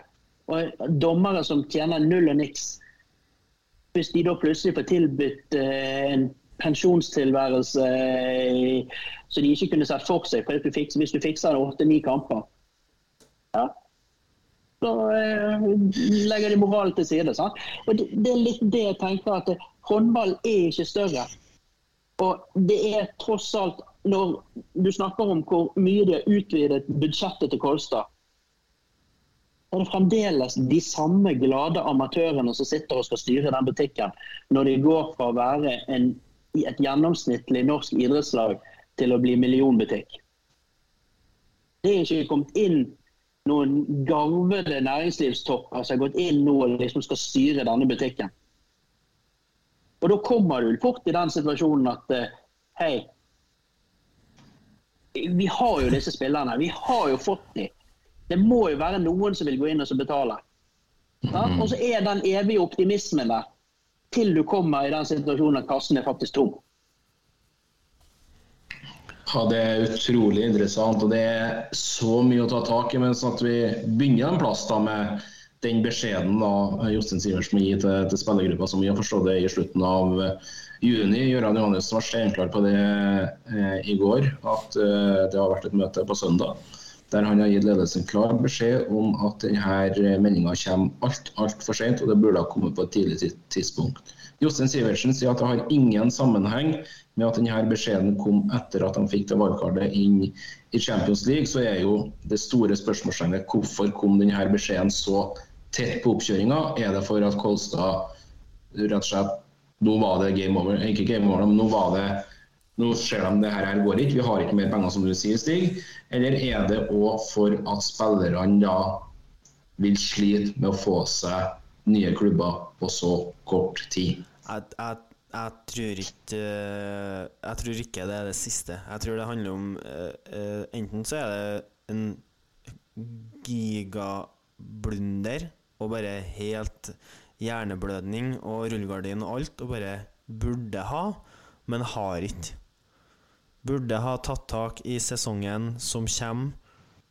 Og dommere som tjener null og niks, hvis de da plutselig får tilbudt eh, en pensjonstilværelse eh, som de ikke kunne sett for seg, hvis du fikser åtte-ni kamper ja, så eh, legger de moralen til side. Sant? Og det, det er litt det jeg tenker at håndball er ikke større. Og det er tross alt, når du snakker om hvor mye de har utvidet budsjettet til Kolstad, er det fremdeles de samme glade amatørene som sitter og skal styre den butikken, når de går fra å være en, et gjennomsnittlig norsk idrettslag til å bli millionbutikk. Det er ikke kommet inn noen garvede næringslivstopper som har gått inn nå og liksom skal styre denne butikken. Og da kommer du fort i den situasjonen at eh, hei, vi har jo disse spillerne. Vi har jo fått dem. Det må jo være noen som vil gå inn og betale. Ja? Og så er den evige optimismen der til du kommer i den situasjonen at kassen er faktisk tom. Ja, Det er utrolig interessant, og det er så mye å ta tak i. Men sånn at vi begynner en plass da med den beskjeden da Jostein Sivertsen må gi til, til spillergruppa, som vi har forstått det i slutten av eh, juni. Gøran Johannessen var steinklar på det eh, i går, at eh, det har vært et møte på søndag. Der han har gitt ledelsen klar beskjed om at denne meldinga kommer alt, altfor sent, og det burde ha kommet på et tidlig tidspunkt. Jostein Sivertsen sier at det har ingen sammenheng med at denne beskjeden kom etter at han fikk det valgkartet inn i Champions League. Så er jo det store spørsmålstegnet hvorfor kom denne beskjeden så tett på oppkjøringa? Er det for at Kolstad rett og slett Nå var det game over. Ikke game over, men nå var det nå ser de det her, går ikke, vi har ikke mer penger, som du sier, Stig. Eller er det òg for at spillerne da vil slite med å få seg nye klubber på så kort tid? Jeg, jeg, jeg tror ikke Jeg tror ikke det er det siste. Jeg tror det handler om eh, eh, Enten så er det en gigablunder og bare helt hjerneblødning og rullegardin og alt, og bare burde ha, men har ikke. Burde ha tatt tak i sesongen som kommer,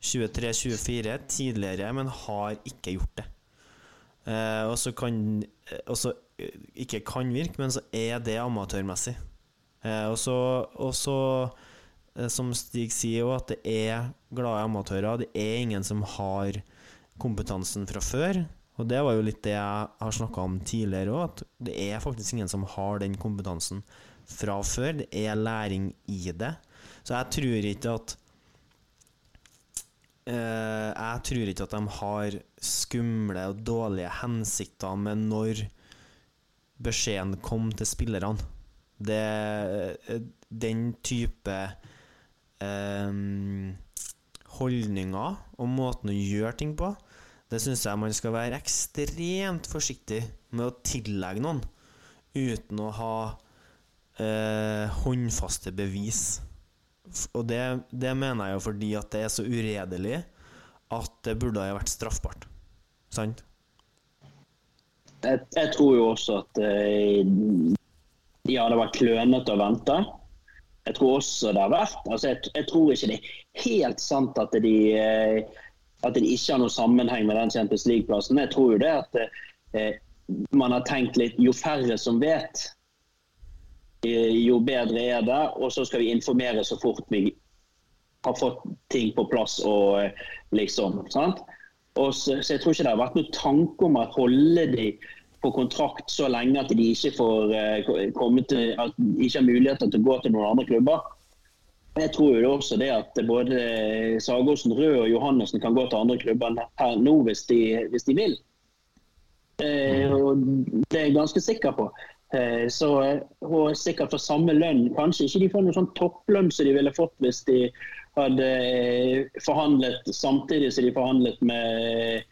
23-24, tidligere, men har ikke gjort det. Eh, og så kan eh, og så, eh, Ikke kan virke, men så er det amatørmessig. Eh, og så eh, som Stig sier, jo, at det er glade amatører. Det er ingen som har kompetansen fra før. Og det var jo litt det jeg har snakka om tidligere òg, at det er faktisk ingen som har den kompetansen fra før. Det er læring i det. Så jeg tror ikke at eh, Jeg tror ikke at de har skumle og dårlige hensikter med når beskjeden kom til spillerne. Det, eh, den type eh, holdninger og måten å gjøre ting på, det syns jeg man skal være ekstremt forsiktig med å tillegge noen uten å ha eh, håndfaste bevis. Og det, det mener jeg jo fordi at det er så uredelig at det burde ha vært straffbart. Sant? Jeg, jeg tror jo også at eh, ja, det var klønete å vente. Jeg tror også det har vært altså jeg, jeg tror ikke det er helt sant at de, eh, at det ikke har noen sammenheng med den Champions League-plassen. Jeg tror jo det at eh, man har tenkt litt Jo færre som vet, jo bedre er det. Og så skal vi informere så fort vi har fått ting på plass og eh, liksom. sant? Og så, så jeg tror ikke det har vært noen tanke om å holde de på kontrakt så lenge at de ikke får eh, komme til, at de ikke har muligheter til å gå til noen andre klubber. Jeg tror jo også det at både Sagosen, Rød og Johannessen kan gå til andre klubber her nå hvis de, hvis de vil. Eh, og det er jeg ganske sikker på. Eh, så, og sikkert for samme lønn. Kanskje ikke de får noen sånn topplønn som de ville fått hvis de hadde eh, forhandlet samtidig som de forhandlet med,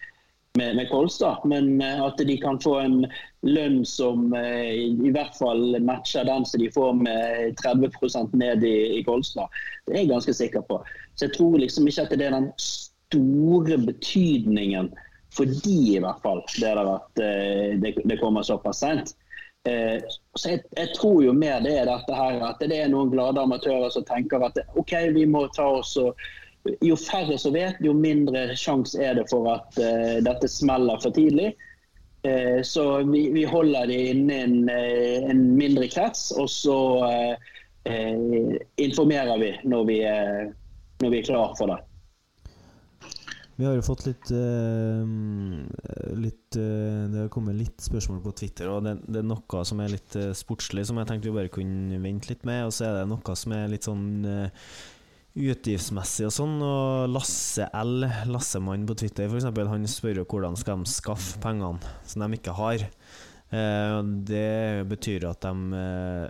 med, med Kolstad. Men eh, at de kan få en lønn som eh, i hvert fall matcher den som de får med 30 ned i, i Kolstad. Det er jeg ganske sikker på. Så jeg tror liksom ikke at det er den store betydningen for de i hvert fall, det, eh, det, det kommer såpass sent. Eh, så jeg, jeg tror jo mer det er dette her, at det er noen glade amatører som tenker at OK, vi må ta oss og Jo færre som vet, jo mindre sjanse er det for at eh, dette smeller for tidlig. Eh, så vi, vi holder det inne en, en mindre krets, og så eh, informerer vi når vi, når vi er klar for det. Vi har jo fått litt, uh, litt uh, Det har kommet litt spørsmål på Twitter, og det, det er noe som er litt uh, sportslig, som jeg tenkte vi bare kunne vente litt med. Og så er det noe som er litt sånn utgiftsmessig og sånn. Og Lasse L, Lassemann på Twitter f.eks., han spør jo hvordan skal de skaffe pengene som de ikke har. Det betyr at de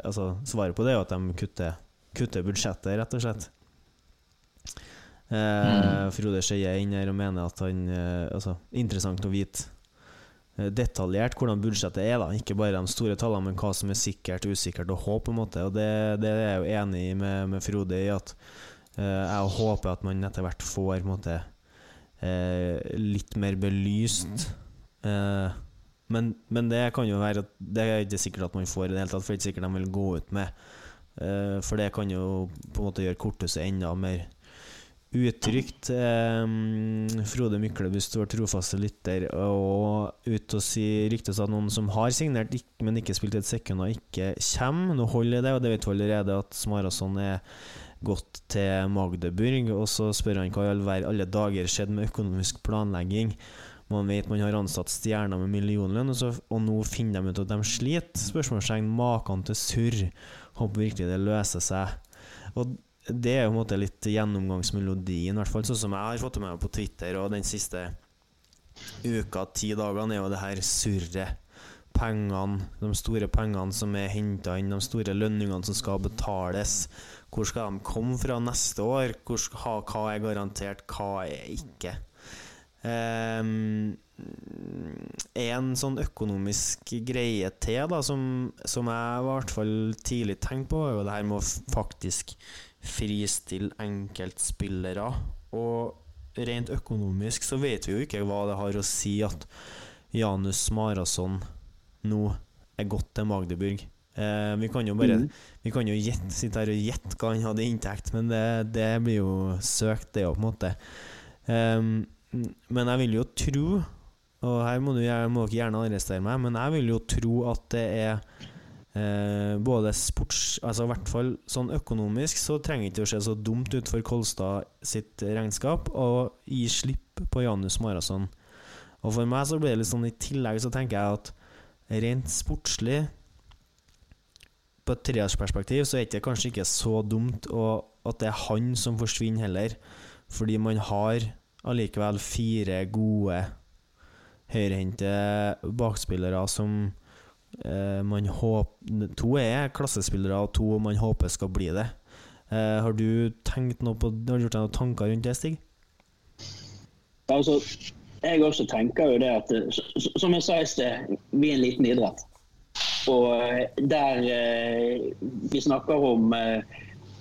Altså, svaret på det er jo at de kutter, kutter budsjettet, rett og slett. Eh, Frode Skeie er inne her og mener at han eh, Altså, interessant å vite eh, detaljert hvordan budsjettet er, da. Ikke bare de store tallene, men hva som er sikkert, usikkert og håp, på en måte. Og det, det er jeg jo enig i med, med Frode i at eh, jeg håper at man etter hvert får på en måte eh, litt mer belyst. Eh, men, men det kan jo være at Det er ikke sikkert at man får i det hele tatt, for det er ikke sikkert de vil gå ut med. Eh, for det kan jo på en måte gjøre korthuset enda mer uttrykt. Eh, Frode Myklebust, vår trofaste lytter, og ut og si ryktes at noen som har signert, men ikke spilt et sekund, og ikke kommer. Nå holder det, og det vet vi allerede at Smarason er gått til Magdeburg. Og så spør han hva i all verden alle dager skjedde med økonomisk planlegging. Man vet man har ansatt stjerner med millionlønn, og, og nå finner de ut at de sliter. Spørsmålstegn maken til surr. Håper virkelig det løser seg. Og det er jo på en måte litt gjennomgangsmelodien, i hvert fall sånn som jeg har fått med meg på Twitter og den siste uka, ti dagene, er jo det her surret. Pengene, de store pengene som er henta inn, de store lønningene som skal betales. Hvor skal de komme fra neste år? Hvor hva er garantert, hva er ikke? Um, en sånn økonomisk greie til da, som, som jeg i hvert fall tidlig tenkte på, er jo det her med å f- faktisk fristille enkeltspillere. Og rent økonomisk så vet vi jo ikke hva det har å si at Janus Marason nå er gått til Magdeburg. Eh, vi kan jo bare mm. Vi kan jo gjette, sitte her og gjette hva han hadde i inntekt, men det, det blir jo søkt, det òg, på en måte. Ehm, men jeg vil jo tro, og her må, du, må dere gjerne arrestere meg, men jeg vil jo tro at det er eh, både sports... Altså i hvert fall sånn økonomisk så trenger det ikke å se så dumt ut for Kolstad sitt regnskap å gi slipp på Janus Marason. Og for meg så blir det litt sånn i tillegg så tenker jeg at rent sportslig på et treårsperspektiv så er det kanskje ikke så dumt og at det er han som forsvinner heller, fordi man har allikevel fire gode høyrehendte bakspillere som man håper To er klassespillere, og to man håper skal bli det. Eh, har du tenkt noe på Har du gjort deg noen tanker rundt det, Stig? Altså, jeg også tenker jo det at eh, Som jeg sa i sted, vi er en liten idrett. Og eh, der eh, vi snakker om eh,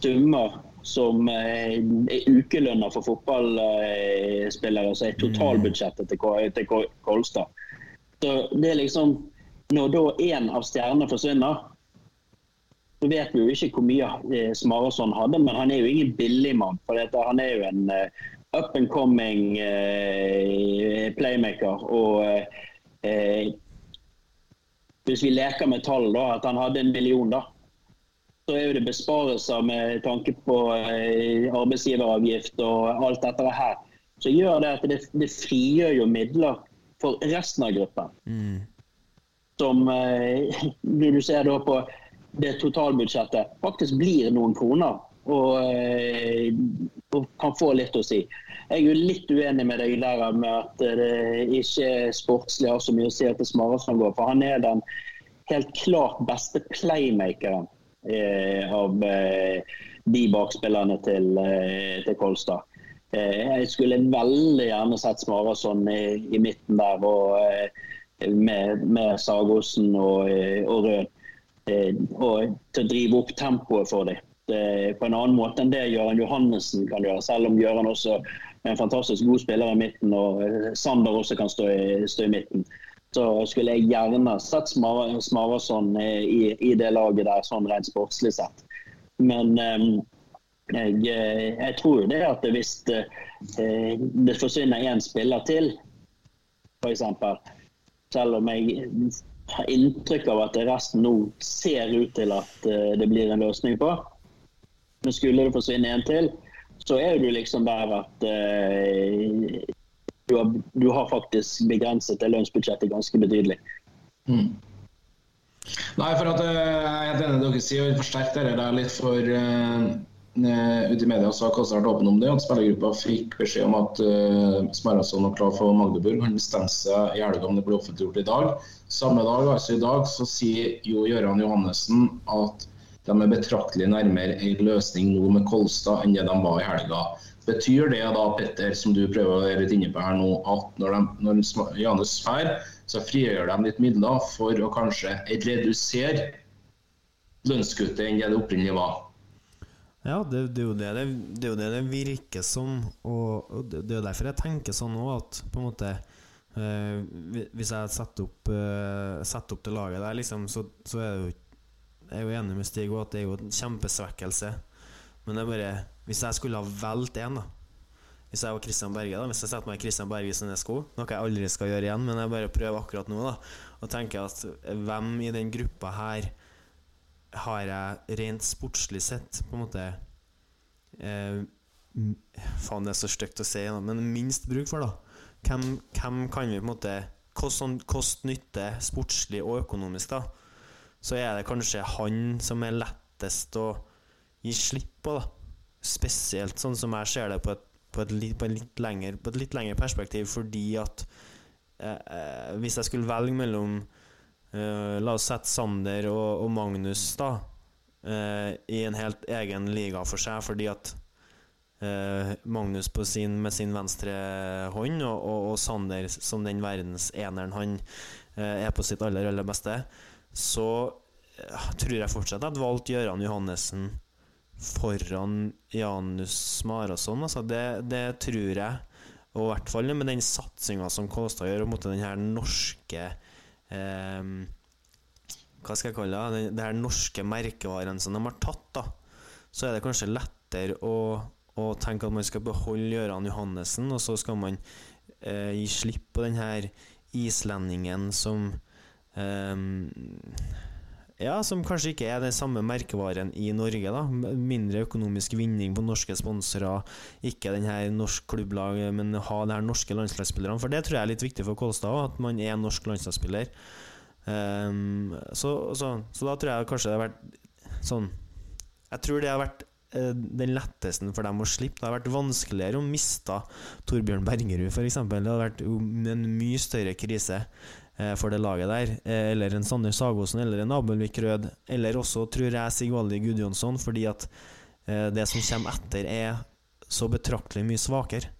summer som eh, er ukelønner for fotballspillere, så er totalbudsjettet til Kolstad. Så det er liksom Når da én av stjernene forsvinner, så vet vi jo ikke hvor mye eh, Smarason hadde, men han er jo ingen billigmann. For dette, han er jo en eh, up and coming eh, playmaker. Og hvis vi leker med tall, da, at han hadde en million, da, så er jo det besparelser med tanke på arbeidsgiveravgift og alt dette her. Så gjør det at det, det frigjør jo midler for resten av gruppen Mm. Som eh, du ser da på det totalbudsjettet, faktisk blir noen kroner. Og, eh, og kan få litt å si. Jeg er jo litt uenig med deg der med at det ikke sportslig har så mye å si at det Smarason går. For han er den helt klart beste playmakeren eh, av eh, de bakspillerne til, eh, til Kolstad. Eh, jeg skulle veldig gjerne sett Smarason i, i midten der. og med, med Sagosen og, eh, og Rød. eh, Og til å drive opp tempoet for dem. På en annen måte enn det Gøran Johannessen kan gjøre, selv om Gøran også er en fantastisk god spiller i midten, og eh, Sander også kan stå i, stå i midten. Så skulle jeg gjerne sett Smarason i, i det laget der, sånn rent sportslig sett. Men eh, jeg, jeg tror det at hvis det, det forsvinner én spiller til, f.eks. Selv om jeg har inntrykk av at resten nå ser ut til at eh, det blir en løsning på. Men skulle det forsvinne en til, så er du liksom der at uh, du, har, du har faktisk begrenset det lønnsbudsjettet ganske betydelig. Mm. Nei, for at eh, jeg er enig i det dere sier, og forsterker dette litt for uh, Ute i media så har vært åpen om det, at spillergruppa fikk beskjed om at uh, Smarason var klar for Magdeburg. Han bestemte seg i helga om det ble offentliggjort i dag. Samme dag, altså i dag, så sier jo Gøran Johannessen at de er betraktelig nærmere en løsning nå med Kolstad enn det de var i helga. Betyr det da, Petter, som du prøver å være litt inne på her nå, at når, de, når Janus drar, så frigjør de litt midler for å kanskje redusere lønnskuttet enn det det opprinnelig var? Ja, det, det, er det, det, er jo det det virker som, og, og det, er jo derfor jeg tenker sånn òg, at på en måte øh, Hvis jeg setter opp, øh, setter opp det laget der, liksom, så, så er det jo Jeg er jo enig med Stig at det er jo en kjempesvekkelse. Men det er bare Hvis jeg skulle ha valgt én, da Hvis jeg var Christian Berge, da Hvis jeg setter meg i Christian Berge sine sko, noe jeg aldri skal gjøre igjen, men jeg bare prøver akkurat nå, da, og tenker at hvem i den gruppa her har jeg rent sportslig sett på en måte eh, Faen, det er så stygt å si, men minst bruk for, da. Hvem, hvem kan vi på en måte Kost, kost nytte sportslig og økonomisk, da. Så er det kanskje han som er lettest å gi slipp på, da. Spesielt sånn som jeg ser det på et, på et, litt, på et litt, lengre, på et litt lengre perspektiv, fordi at eh, eh, Hvis jeg skulle velge mellom Eh, la oss sette Sander og, og Magnus da uh, i en helt egen liga for seg, fordi at uh, Magnus sin, med sin venstre hånd og, og, og Sander som den verdenseneren han er på sitt aller, aller beste, så tror jeg fortsatt at jeg valgte Gøran Johannessen foran Janus Marason. Altså det, det tror jeg. Og i hvert fall med den satsinga som Kåstad gjør, og mot den her norske eh, Hva skal jeg kalle det? Det her norske merkevaren som de har tatt, da. Så er det kanskje lettere å, å tenke at man skal beholde Gøran Johannessen, og så skal man eh, gi slipp på den her islendingen som ehm, ja, som kanskje ikke er den samme merkevaren i Norge. da Mindre økonomisk vinning på norske sponsorer, ikke den her norsk klubblag, men ha de her norske landslagsspillerne. For det tror jeg er litt viktig for Kolstad at man er norsk landslagsspiller. Um, så, så, så da tror jeg kanskje det har vært sånn Jeg tror det har vært eh, den letteste for dem å slippe. Det har vært vanskeligere å miste Torbjørn Bergerud, f.eks. Det hadde vært en mye større krise for det laget der. Eh, eller en Sander Sagosen eller en Abelvik Rød. Eller også, tror jeg, Sigvaldi Gudjonsson, fordi at eh, det som kommer etter, er så betraktelig mye svakere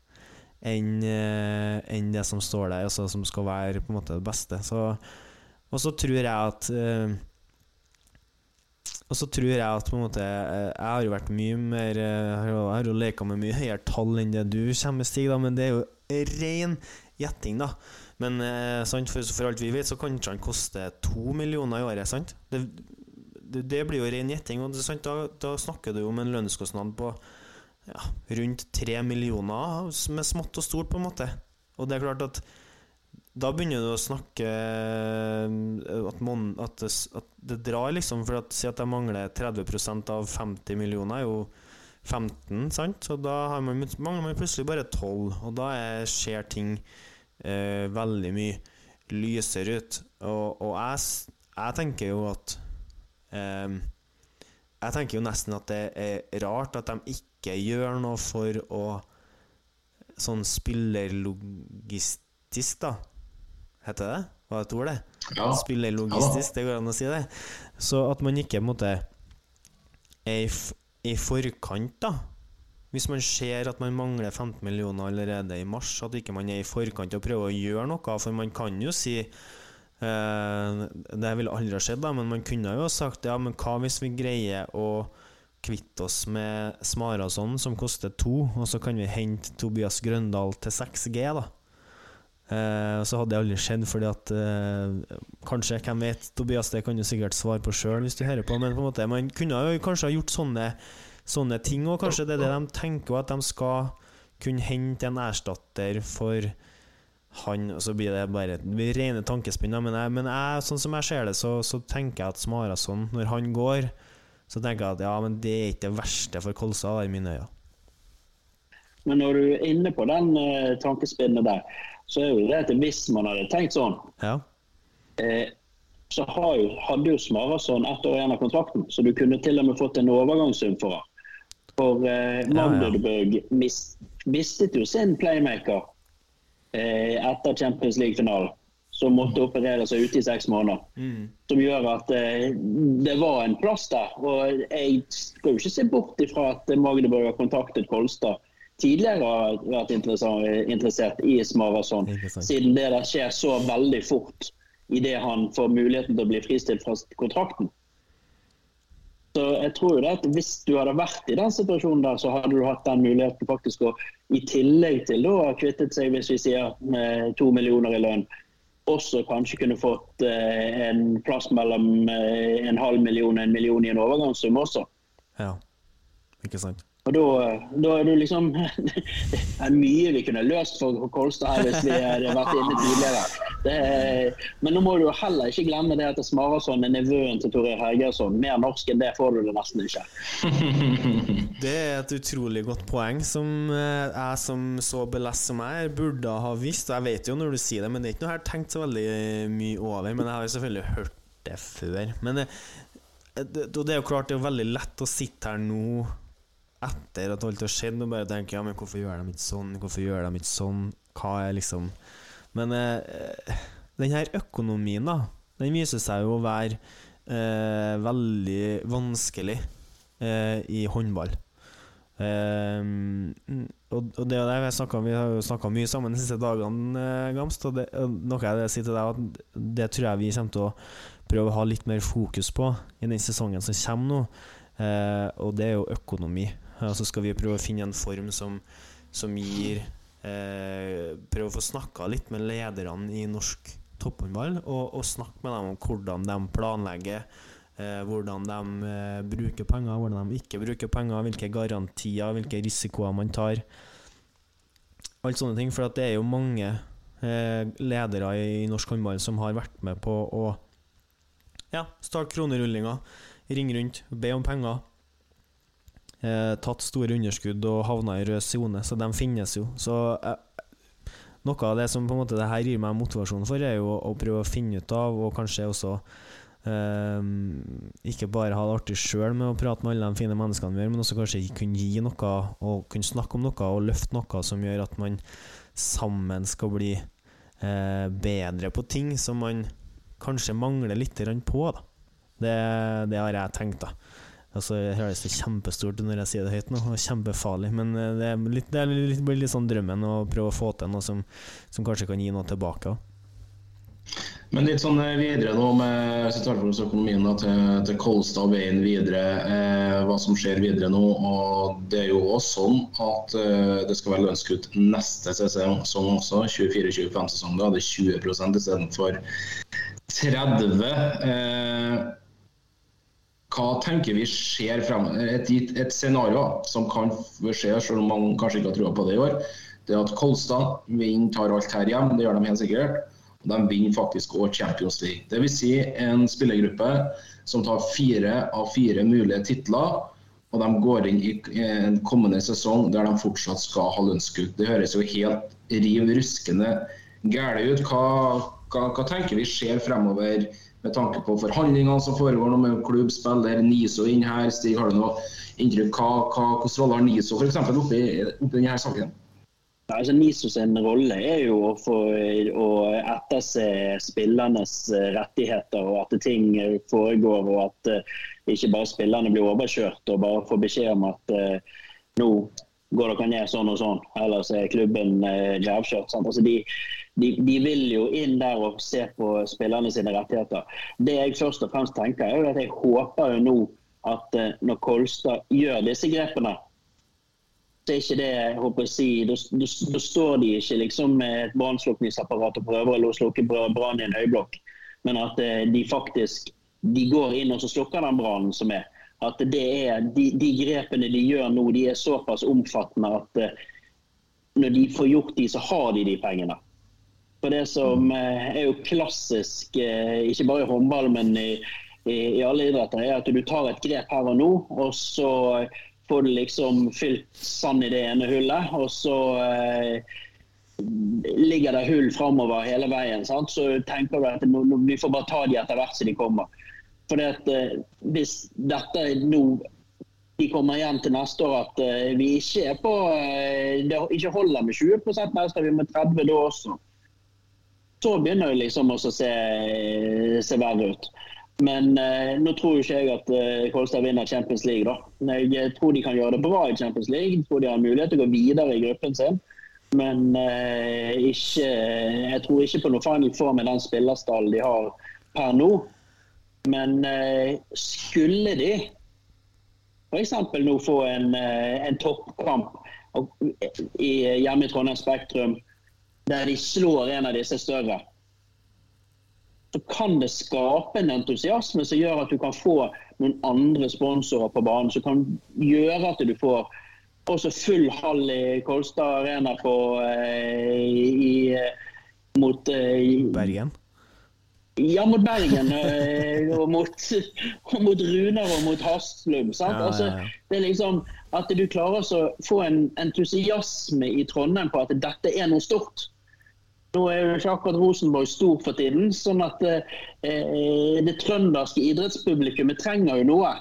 enn en det som står der, altså som skal være på en måte det beste. Og så tror jeg at eh, og så tror jeg at på en måte eh, Jeg har jo vært mye mer eh, jeg har jo leka med mye høyere tall enn det du kommer med, Stig, da, men det er jo ren gjetting, da. Men eh, sant, for, for alt vi vet, så kanskje han koste to millioner i året. sant? Det, det, blir jo ren gjetting. og sant, da, da snakker du om en lønnskostnad på ja, rundt tre millioner med smått og stort, på en måte. Og det er klart at da begynner du å snakke eh, at, mon, at, det, at det drar, liksom. For at, si at jeg mangler 30% av 50 millioner, er jo 15, sant? Så da man, mangler man plutselig bare 12, og da skjer ting eh, veldig mye lysere ut. Og, og jeg, jeg tenker jo at eh, Jeg tenker jo nesten at det er rart at de ikke gjør noe for å Sånn spillerlogistisk, da. Heter det? Hva er et ord, det? Ja. Spillerlogistisk, det går an å si det. Så at man ikke måtte er i, i forkant, da. Hvis man ser at man mangler 15 millioner allerede i mars, at ikke man er i forkant og prøver å gjøre noe. For man kan jo si eh, Det ville aldri ha skjedd, da, men man kunne jo sagt ja, men hva hvis vi greier å kvitte oss med Smarason, som koster to, og så kan vi hente Tobias Grøndal til 6G, da. Eh, så hadde det aldri skjedd, fordi at eh, Kanskje, hvem vet, Tobias, det kan du sikkert svare på sjøl hvis du hører på, men på en måte, man kunne jo kanskje ha gjort sånne, sånne ting, og kanskje det er det de tenker, at de skal kunne hente en erstatter for han, og så blir det bare det blir rene tankespinn. Men, jeg, men jeg, sånn som jeg ser det, så, så tenker jeg at Smarason, når han går, så tenker jeg at ja, men det er ikke det verste for Kolstad, da, i mine øyne. Men når du er inne på den eh, tankespinnet der, så er jo det at hvis man hadde tenkt sånn, Ja. eh, så har jo, hadde jo Smarason ett år igjen av kontrakten, så du kunne til og med fått en overgangssum for han. For eh, ja. Magdeburg mis, mistet jo sin playmaker eh, etter Champions League-finalen, som måtte operere seg ute i seks måneder. Som gjør at eh, det var en plass der. Og jeg skal jo ikke se bort ifra at Magdeburg har kontaktet Kolstad tidligere har vært interessert i Smarason, siden det der skjer så veldig fort idet han får muligheten til å bli fristilt fra kontrakten. Så jeg tror jo det at Hvis du hadde vært i den situasjonen, der, så hadde du hatt den muligheten faktisk å, i tillegg til å ha kvittet seg hvis vi sier med to millioner i lønn, også kanskje kunne fått eh, en plass mellom eh, en halv million og en million i en overgangssum også. ja. Ikke sant? Og da, er du liksom Det er mye vi kunne løst for Kolstad her hvis vi hadde vært inne tidligere. Er, men nå må du heller ikke glemme det at Smarason er nevøen til Torir Hergersson. Mer norsk enn det får du det nesten ikke. Det er et utrolig godt poeng som eh, jeg som så belest som jeg er, burde ha visst. Og jeg vet jo når du sier det, men det er ikke noe jeg har tenkt så veldig mye over. Men jeg har jo selvfølgelig hørt det før. Men det, det, det er jo klart det er veldig lett å sitte her nå etter at alt har skjedd og bare tenker ja, men hvorfor gjør de ikke sånn, hvorfor gjør de ikke sånn, hva er liksom Men eh, den her økonomien, da, den viser seg jo å være eh, veldig vanskelig eh, i håndball. Um, og, og det er det snakket, vi har jo snakka mye sammen de siste dagene, eh, Gamst. Og det, og noe jeg vil si til deg, at det tror jeg vi kommer til å prøve å ha litt mer fokus på i den sesongen som kommer nå. Eh, og det er jo økonomi. Og så skal vi prøve å finne en form som, som gir eh, Prøve å få snakka litt med lederne i norsk topphåndball, og, og snakke med dem om hvordan de planlegger. Eh, hvordan de eh, bruker penger, hvordan de ikke bruker penger, hvilke garantier, hvilke risikoer man tar. Alt sånne ting. For det er jo mange eh, ledere i, norsk håndball som har vært med på å ja, starte kronerullinga, ringe rundt, be om penger. Eh, tatt store underskudd og havna i rød sone, så de finnes jo. Så eh, noe av det som på en måte det her gir meg motivasjon for, er jo å prøve å finne ut av, og kanskje også eh, ikke bare ha det artig sjøl med å prate med alle de fine menneskene vi gjør, men også kanskje kunne gi noe og kunne snakke om noe og løfte noe som gjør at man sammen skal bli uh, bedre på ting som man kanskje mangler litt på. Da. Det, det har jeg tenkt, da. Altså, jeg høres det kjempestort når jeg sier det høyt nå, og kjempefarlig, men eh, det, litt, det litt, blir litt sånn drømmen å prøve å få til noe som, som kanskje kan gi noe tilbake. Men litt sånn eh, videre nå med hvis tar for oss økonomien da, til, til Kolstad og veien videre. Eh, hva som skjer videre nå. og Det er jo også sånn at eh, det skal være lønnskutt neste sesong sånn også. 24-25-sesong. Da er det 20% istedenfor 30 eh, Hva tenker vi skjer fremover? Et, et scenario som kan skje, selv om man kanskje ikke har trua på det i år, det er at Kolstad vinner, tar alt her hjem. Det gjør de helt sikkert. Og De vinner faktisk òg Champions League. Dvs. Si en spillergruppe som tar fire av fire mulige titler. Og de går inn i en kommende sesong der de fortsatt skal ha lønnskutt. Det høres jo helt riv ruskende gære ut. Hva, hva, hva, tenker vi skjer fremover med tanke på forhandlingene som foregår med klubb, spiller, NISO inn her? Stig, har du noe inntrykk? Hva, hva, hvilken rolle har NISO f.eks. oppi, oppi denne saken? Altså, NISO sin rolle er jo å, å etterse spillernes eh, rettigheter, og at ting foregår. Og at uh, ikke bare spillerne blir overkjørt og bare får beskjed om at uh, nå går dere ned sånn og sånn, ellers er klubben uh, revkjørt. De, de, vil jo inn der og se på spillerne sine rettigheter. Det jeg først og fremst tenker, er jo at jeg håper jo nå at når Kolstad gjør disse grepene så er ikke det jeg håper å si, Da står de ikke liksom med et brannslukningsapparat og prøver å slukke brann i en høyblokk, men at eh, de faktisk de går inn og så slukker den brannen som er. At det er, de, de, grepene de gjør nå, de er såpass omfattende at uh, når de får gjort de, så har de de pengene. For Det som uh, er jo klassisk, uh, ikke bare i håndball, men i, i, i alle idretter, er at du tar et grep her og nå, og så får du liksom fylt sand i det ene hullet, og så eh, ligger det hull framover hele veien. Sant? Så tenker du at vi får bare ta de etter hvert som de kommer. For eh, hvis dette nå de kommer igjen til neste år at eh, vi ikke er på uh, det ikke holder med 20 neste år, vi må 30 da også. Så begynner det liksom å se, se verre ut. Men eh, nå tror ikke jeg at eh, Kolstad vinner Champions League. da. Jeg tror de kan gjøre det bra i Champions League. Jeg tror de har mulighet til å gå videre i gruppen sin. Men eh, ikke, jeg tror ikke på noe final form med den spillerstallen de har per nå. Men eh, skulle de f.eks. nå få en, eh, en toppkamp hjemme i Trondheim Spektrum der de slår en av disse større så kan det skape en entusiasme som gjør at du kan få noen andre sponsorer på banen. Som kan gjøre at du får også full hall i Kolstad Arena på, eh, i, mot eh, Bergen? Ja, mot Bergen. Eh, og, mot, og mot Runar og mot Haslum. Ja, ja, ja, Altså, Det er liksom At du klarer å få en entusiasme i Trondheim på at dette er noe stort. Nå er jo ikke akkurat Rosenborg stor for tiden, sånn at eh, det trønderske idrettspublikummet trenger jo noe.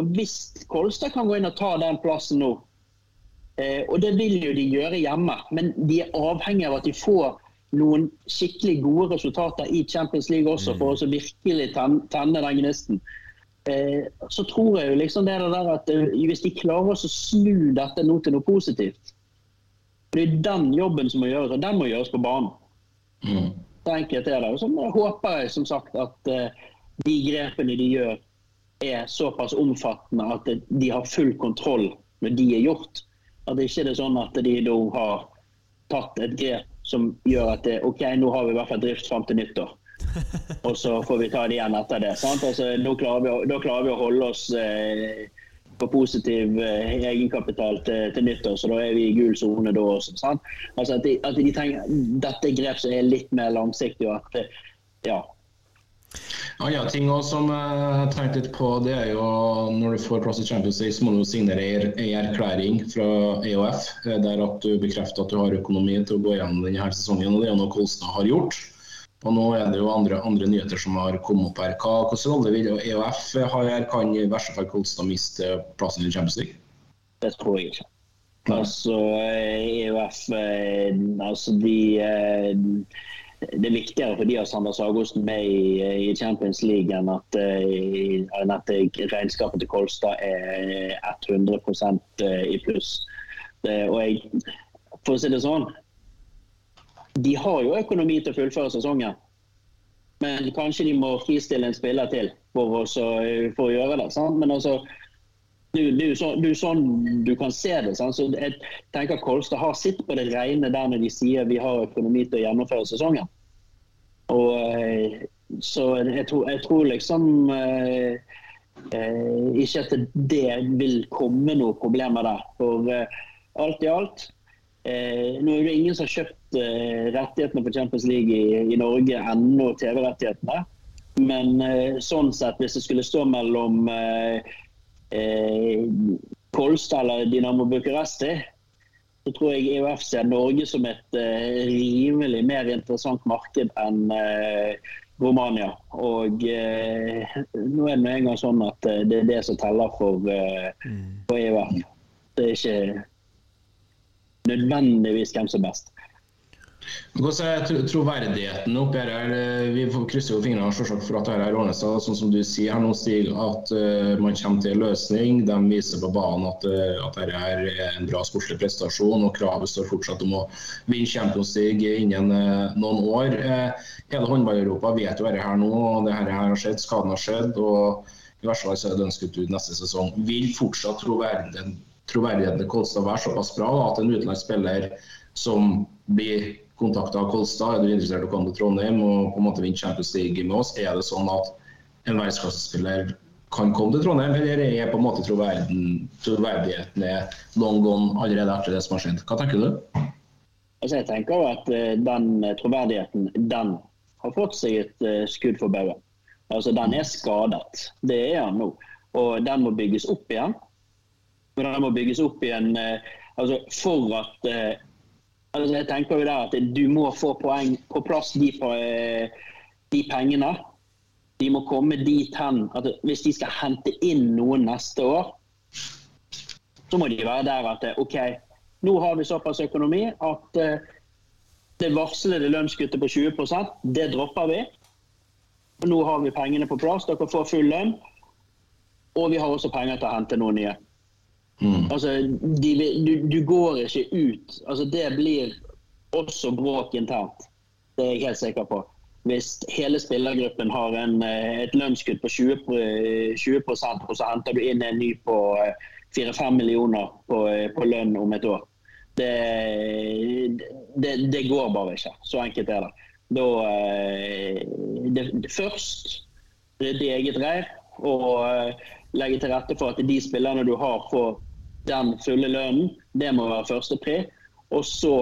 Og Hvis Kolstad kan gå inn og ta den plassen nå, eh, og det vil jo de gjøre hjemme, men de er avhengig av at de får noen skikkelig gode resultater i Champions League også, for å virkelig tenne den gnisten. Eh, så tror jeg jo liksom det der at eh, hvis de klarer å snu dette nå til noe positivt, det er den jobben som må gjøres, og den må gjøres på banen. Mm. Så enkelt er det. Og så håper jeg som sagt at uh, de grepene de gjør, er såpass omfattende at de har full kontroll når de er gjort. At det ikke er sånn at de da har tatt et grep som gjør at det, ok, nå har vi i hvert fall drift fram til nyttår. Og så får vi ta det igjen etter det. Altså, da, klarer å- da klarer vi å holde oss eh, på positiv eh, egenkapital til, til nyttår, så da er vi i gul sone da også. Altså at de, at de trenger, Dette er grep som er litt mer langsiktig. at ja. ja, ja, ting også som jeg tenkte litt på, det er jo når du får plass i Champions League, så må du signere ei erklæring fra EOF eh, der at du bekrefter at du har økonomi til å gå gjennom denne sesongen. og Det er noe Kolstad har gjort. Og Nå er det jo andre, andre nyheter som har kommet opp her. Hva, hvordan rolle vil EOF ha her? Kan i verste fall Kolstad miste plassen i Champions League? det tror jeg ikke. Nei. Altså, EOF eh, altså de, eh, Det er viktigere for de å ha Sander Sagosen med i, i Champions League enn at, eh, enn at regnskapet til Kolstad er 100% i pluss. Det, og jeg, for å si det sånn De har jo økonomi til å fullføre sesongen. Men kanskje de må fristille en spiller til for, å for å gjøre det. Sant? Men altså, det, er jo sånn du kan se det. Sant? Så jeg tenker Kolstad har sitt på det rene der når de sier vi har økonomi til å gjennomføre sesongen. Og, eh, så jeg tror, jeg tror liksom eh, eh, ikke at det vil komme noen problemer der. For eh, alt i alt eh, Nå er det ingen som har kjøpt eh, rettighetene for Champions League i, i Norge ennå, TV-rettighetene. Men eh, sånn sett, hvis det skulle stå mellom eh, eh, Kolstad eller Dinamo Bucuresti, så tror jeg EOF ser Norge som et eh, rimelig mer interessant marked enn eh, Romania. Og eh, nå er det nå engang sånn at eh, det er det som teller for, eh, for EOF. Det er ikke nødvendigvis hvem som er best. Er troverdigheten oppi her? Eh, Vi krysser jo fingrene for at dette ordner seg. Sånn som du sier her nå, Stig, at eh, man kommer til en løsning. De viser på banen at, uh, at dette er en bra sportslig prestasjon, og kravet står fortsatt om å vinne Champions League innen eh, noen år. Eh, hele håndball-Europa vet jo dette her nå, og det her har skjedd, skaden har skjedd. og i hvert fall så er det ønsket ut neste sesong. Vil fortsatt troverdigheten, til Kolstad være såpass bra at en utenlandsk spiller som blir kontakta Kolstad, er du interessert i å komme til Trondheim og på en måte vinne Champions League med oss, er det sånn at en verdensklassespiller kan komme til Trondheim, eller er på en måte troverdigheten, er long gone allerede etter det som har skjedd? Hva tenker du? Altså jeg tenker at eh, den eh, troverdigheten, den har fått seg et eh, skudd for baugen. Altså den er skadet. Det er den nå. Og den må bygges opp igjen. Og den må bygges opp igjen altså for at altså Jeg tenker jo der at du må få poeng på plass de, eh, de pengene. De må komme dit hen at hvis de skal hente inn noen neste år, så må de være der at eh, OK, nå har vi såpass økonomi at eh, det varslede lønnskuttet på 20% det dropper vi. Nå har vi pengene på plass, dere får full lønn. Og vi har også penger til å hente noen nye. Mm. Altså, de, du, du går ikke ut. Altså, det blir også bråk internt. Det er jeg helt sikker på. Hvis hele spillergruppen har en, eh, et lønnskutt på 20, pro- 20 og så henter du inn en ny på eh, 4-5 millioner på, eh, på lønn om et år. Det, det, det går bare ikke. Så enkelt er det. Da, eh, det, først rydde eget reir og eh, legge til rette for at de spillerne du har, får den fulle lønnen. Det må være første pri. Og så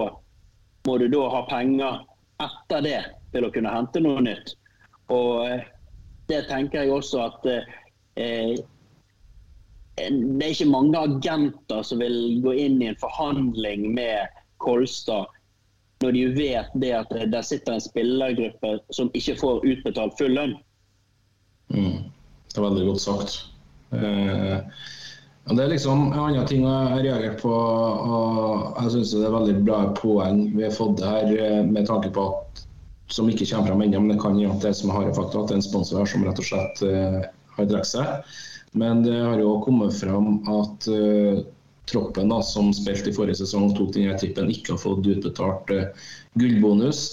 må du da ha penger etter det til å kunne hente noe nytt. Og eh, det tenker jeg også at eh, det er ikke mange agenter som vil gå inn i en forhandling med Kolstad når de vet det at der sitter en spillergruppe som ikke får utbetalt full lønn. Mm. Det er veldig godt sagt. Eh, og det er liksom en annen ting jeg har reagert på. og Jeg syns det er veldig bra poeng vi har fått her, eh, med tanke på at som ikke kommer fram ennå, men det kan gjøre at det som er harde fakta, at det er en sponsor her som rett og slett uh, har drukket seg. Men det har jo kommet fram at uh, troppen da, som spilte i forrige sesong tok denne tippen, ikke har fått utbetalt uh, gullbonus.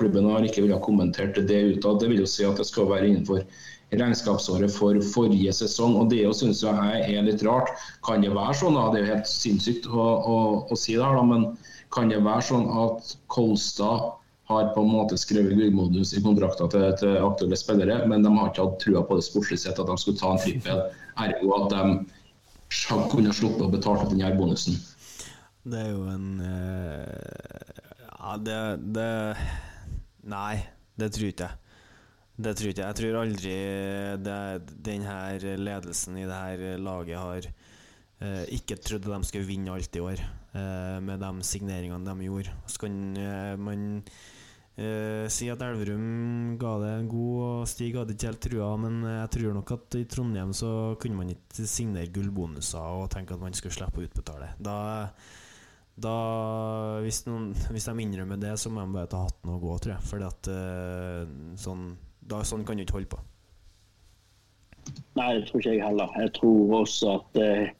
Klubben har ikke villet kommentere det utad. Det vil jo si at det skal være innenfor regnskapsåret for forrige sesong. og Det syns jeg er litt rart. Kan det være sånn? da? Det er jo helt sinnssykt å, å, å si det her, da, men Kan det være sånn at Kolstad har på en måte skrevet gullmodus i kontrakter til, til aktuelle spillere, men de har ikke hatt trua på det sportslig sett, at de skulle ta en trippel, ergo at de kunne sluppet å betale ut denne bonusen? Det er jo en eh, Ja, det, det Nei, det tror ikke jeg. Det tror ikke jeg. Jeg tror aldri denne ledelsen i det her laget har eh, ikke trodd at de skulle vinne alt i år, eh, med de signeringene de gjorde. Så kan eh, man eh, si at Elverum ga det en god, og Stig hadde ikke helt trua, men jeg tror nok at i Trondheim så kunne man ikke signere gullbonuser og tenke at man skulle slippe å utbetale. Da da, hvis, noen, hvis de innrømmer det, så må de bare ta hatten og gå, tror jeg. Fordi at eh, sånn, da, sånn kan du ikke holde på. Nei, det tror ikke jeg heller. Jeg tror også at eh,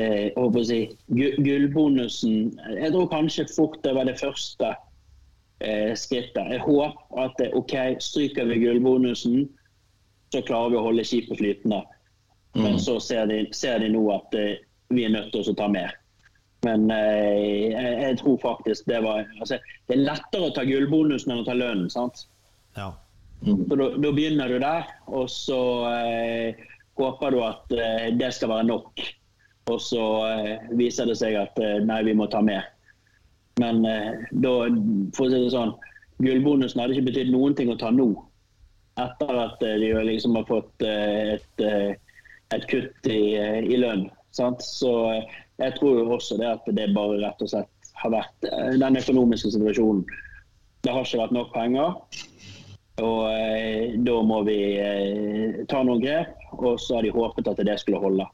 eh, håper å si, gullbonusen Jeg tror kanskje fort det var det første eh, skrittet. Jeg håper at det, OK, stryker vi gullbonusen, så klarer vi å holde skipet flytende. Men så ser de, ser de nå at eh, vi er nødt til å ta mer. Men eh, jeg, jeg tror faktisk det var altså, Det er lettere å ta gullbonusen enn å ta lønnen. sant? Ja. Så da, begynner du der, og så eh, håper du at eh, det skal være nok. Og så eh, viser det seg at eh, nei, vi må ta med. Men eh, da, for å si det sånn, gullbonusen hadde ikke betydd noen ting å ta nå. Etter at eh, de liksom har fått et, et kutt i, i lønn. Så jeg tror jo også det at det bare rett og slett har vært den økonomiske situasjonen. Det har ikke vært nok penger. Og eh, da må vi eh, ta noen grep, og så har de håpet at det skulle holde.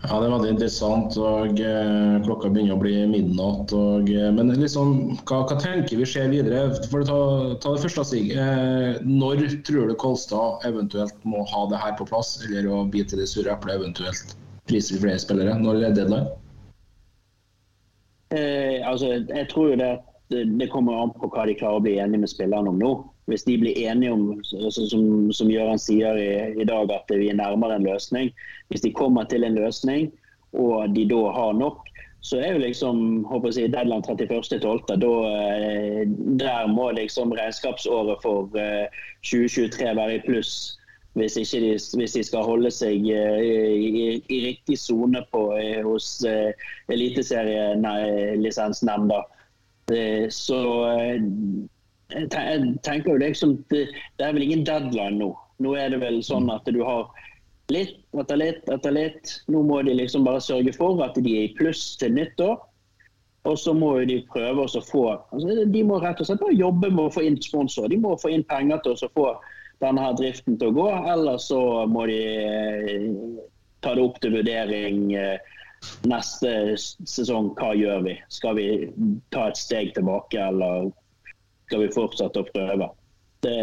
Ja, det er veldig interessant. og eh, Klokka begynner å bli midnatt. Og, eh, men liksom, hva, hva tenker vi skjer videre? For å ta, ta det første, Stig. Eh, når tror du Kolstad eventuelt må ha det her på plass, eller å bite det sure eplet, eventuelt prise flere spillere? Når er deadline? Eh, altså, jeg tror jo det at det, kommer an på hva de klarer å bli enige med spillerne om nå. Hvis de blir enige om, altså, som, som Gøran sier i, i dag, at vi er nærmere en løsning. Hvis de kommer til en løsning, og de da har nok, så er jo liksom håper jeg å si, deadline 31.12. Da, eh, der må liksom regnskapsåret for eh, 2023 være i pluss. Hvis, de, hvis de skal holde seg eh, i, i riktig sone eh, hos eh, Eliteserielisensnemnda. Eh, Så eh, jeg tenker jo liksom det, det er vel ingen deadline nå. Nå er det vel sånn at du har litt etter litt etter litt. Nå må de liksom bare sørge for at de er i pluss til nyttår. Og så må jo de prøve å få altså De må rett og slett bare jobbe med å få inn sponsor. De må få inn penger til å få denne her driften til å gå. Eller så må de eh, ta det opp til vurdering eh, neste sesong. Hva gjør vi? Skal vi ta et steg tilbake, eller skal vi fortsette å prøve? Det,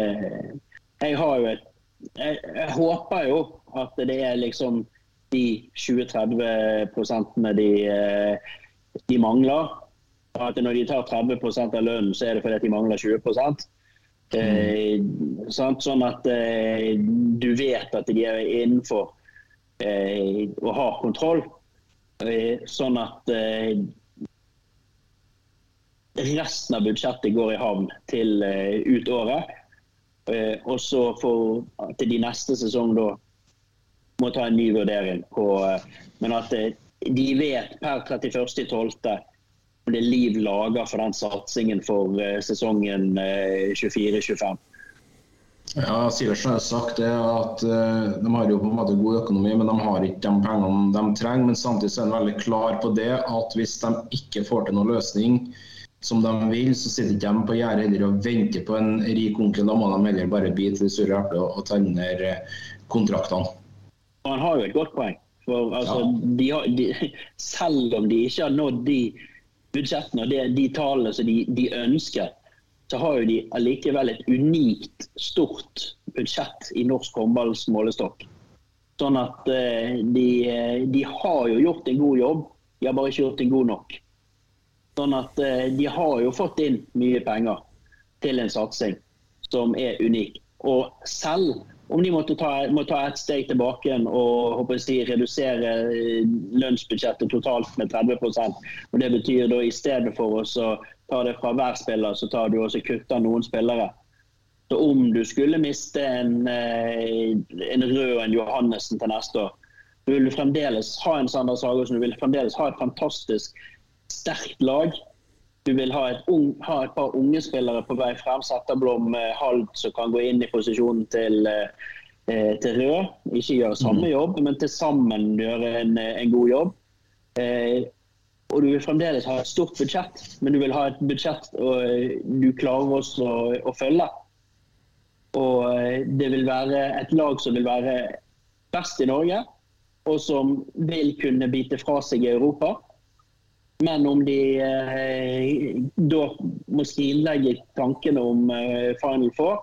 jeg har jo et jeg, jeg håper jo at det er liksom de 20-30 prosentene de, eh, de mangler. At når de tar 30 av lønnen, så er det fordi de mangler 20 eh, sant? Sånn at eh, du vet at de er innenfor eh, og har kontroll. Eh, sånn at eh, resten av budsjettet går i havn til eh, ut året. Og så for til de neste sesong da må ta en ny vurdering på Men at de vet per 31.12. om det er liv laga for den satsingen for sesongen eh, 24-25. Ja, Sivertsen har jo sagt det at eh, de har jo på en måte god økonomi, men de har ikke de pengene de trenger. Men samtidig så er han veldig klar på det at hvis de ikke får til noen løsning som de vil, så sitter ikke de på gjerdet heller og venter på en rik onkel. Da må de heller bare bite det sure eplet og, ned eh, kontraktene. Han har jo et godt poeng. For altså, Ja. de har, de, selv om de ikke har nådd de budsjettene og de, de tallene som de, de ønsker, så har jo de allikevel et unikt stort budsjett i norsk håndballs målestokk. Sånn at eh, de, eh, de har jo gjort en god jobb, de har bare ikke gjort en god nok. Sånn at eh, de har jo fått inn mye penger til en satsing som er unik. Og selv om de måtte ta, må ta et steg tilbake og si, redusere lønnsbudsjettet totalt med 30 og Det betyr da i stedet for å ta det fra hver spiller, så tar du også kutter noen spillere. Så om du skulle miste en, eh, en Rød og en Johannessen til neste år, du vil fremdeles ha en Sander Sagosen, du vil fremdeles ha et fantastisk sterkt lag. Du vil ha et, ung, ha et par unge spillere på vei frem. Setterblom, eh, Halt som kan gå inn i posisjonen til, eh, til Rød. Ikke gjøre samme mm. jobb, men til sammen gjøre en, en god jobb. Eh, og du vil fremdeles ha et stort budsjett, men du vil ha et budsjett og du klarer også å, å følge. Og det vil være et lag som vil være best i Norge, og som vil kunne bite fra seg i Europa. Men om de eh, da må skrinlegge tankene om eh, Final Four,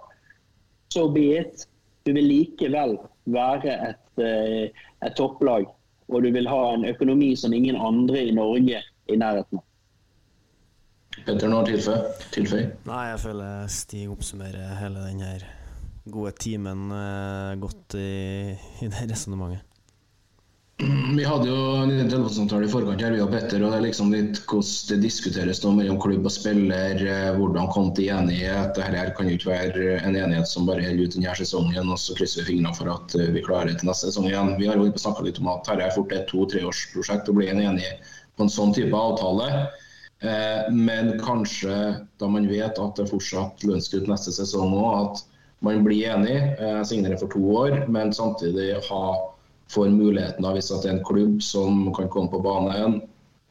så be it. Du vil likevel være et, eh, et, topplag. Og du vil ha en økonomi som ingen andre i Norge i nærheten av. Petter, noe tilføy? Nei, jeg føler Stig oppsummerer hele den her gode timen eh, godt i, i det resonnementet. Vi hadde jo en telefonsamtale i forkant her, vi og Petter, og det er liksom litt hvordan det diskuteres nå mellom klubb og spiller. Eh, hvordan kom til enighet. Dette her kan jo ikke være en enighet som bare holder ut denne sesongen, og så krysser vi fingrene for at eh, vi klarer det til neste sesong igjen. Vi har jo snakka litt om at dette er fort et to-treårsprosjekt å bli en enig på en sånn type avtale. Eh, men kanskje da man vet at det er fortsatt lønnskutt neste sesong òg, at man blir enig. Signerer for to år, men samtidig ha får muligheten da, hvis det er en klubb som kan komme på banen,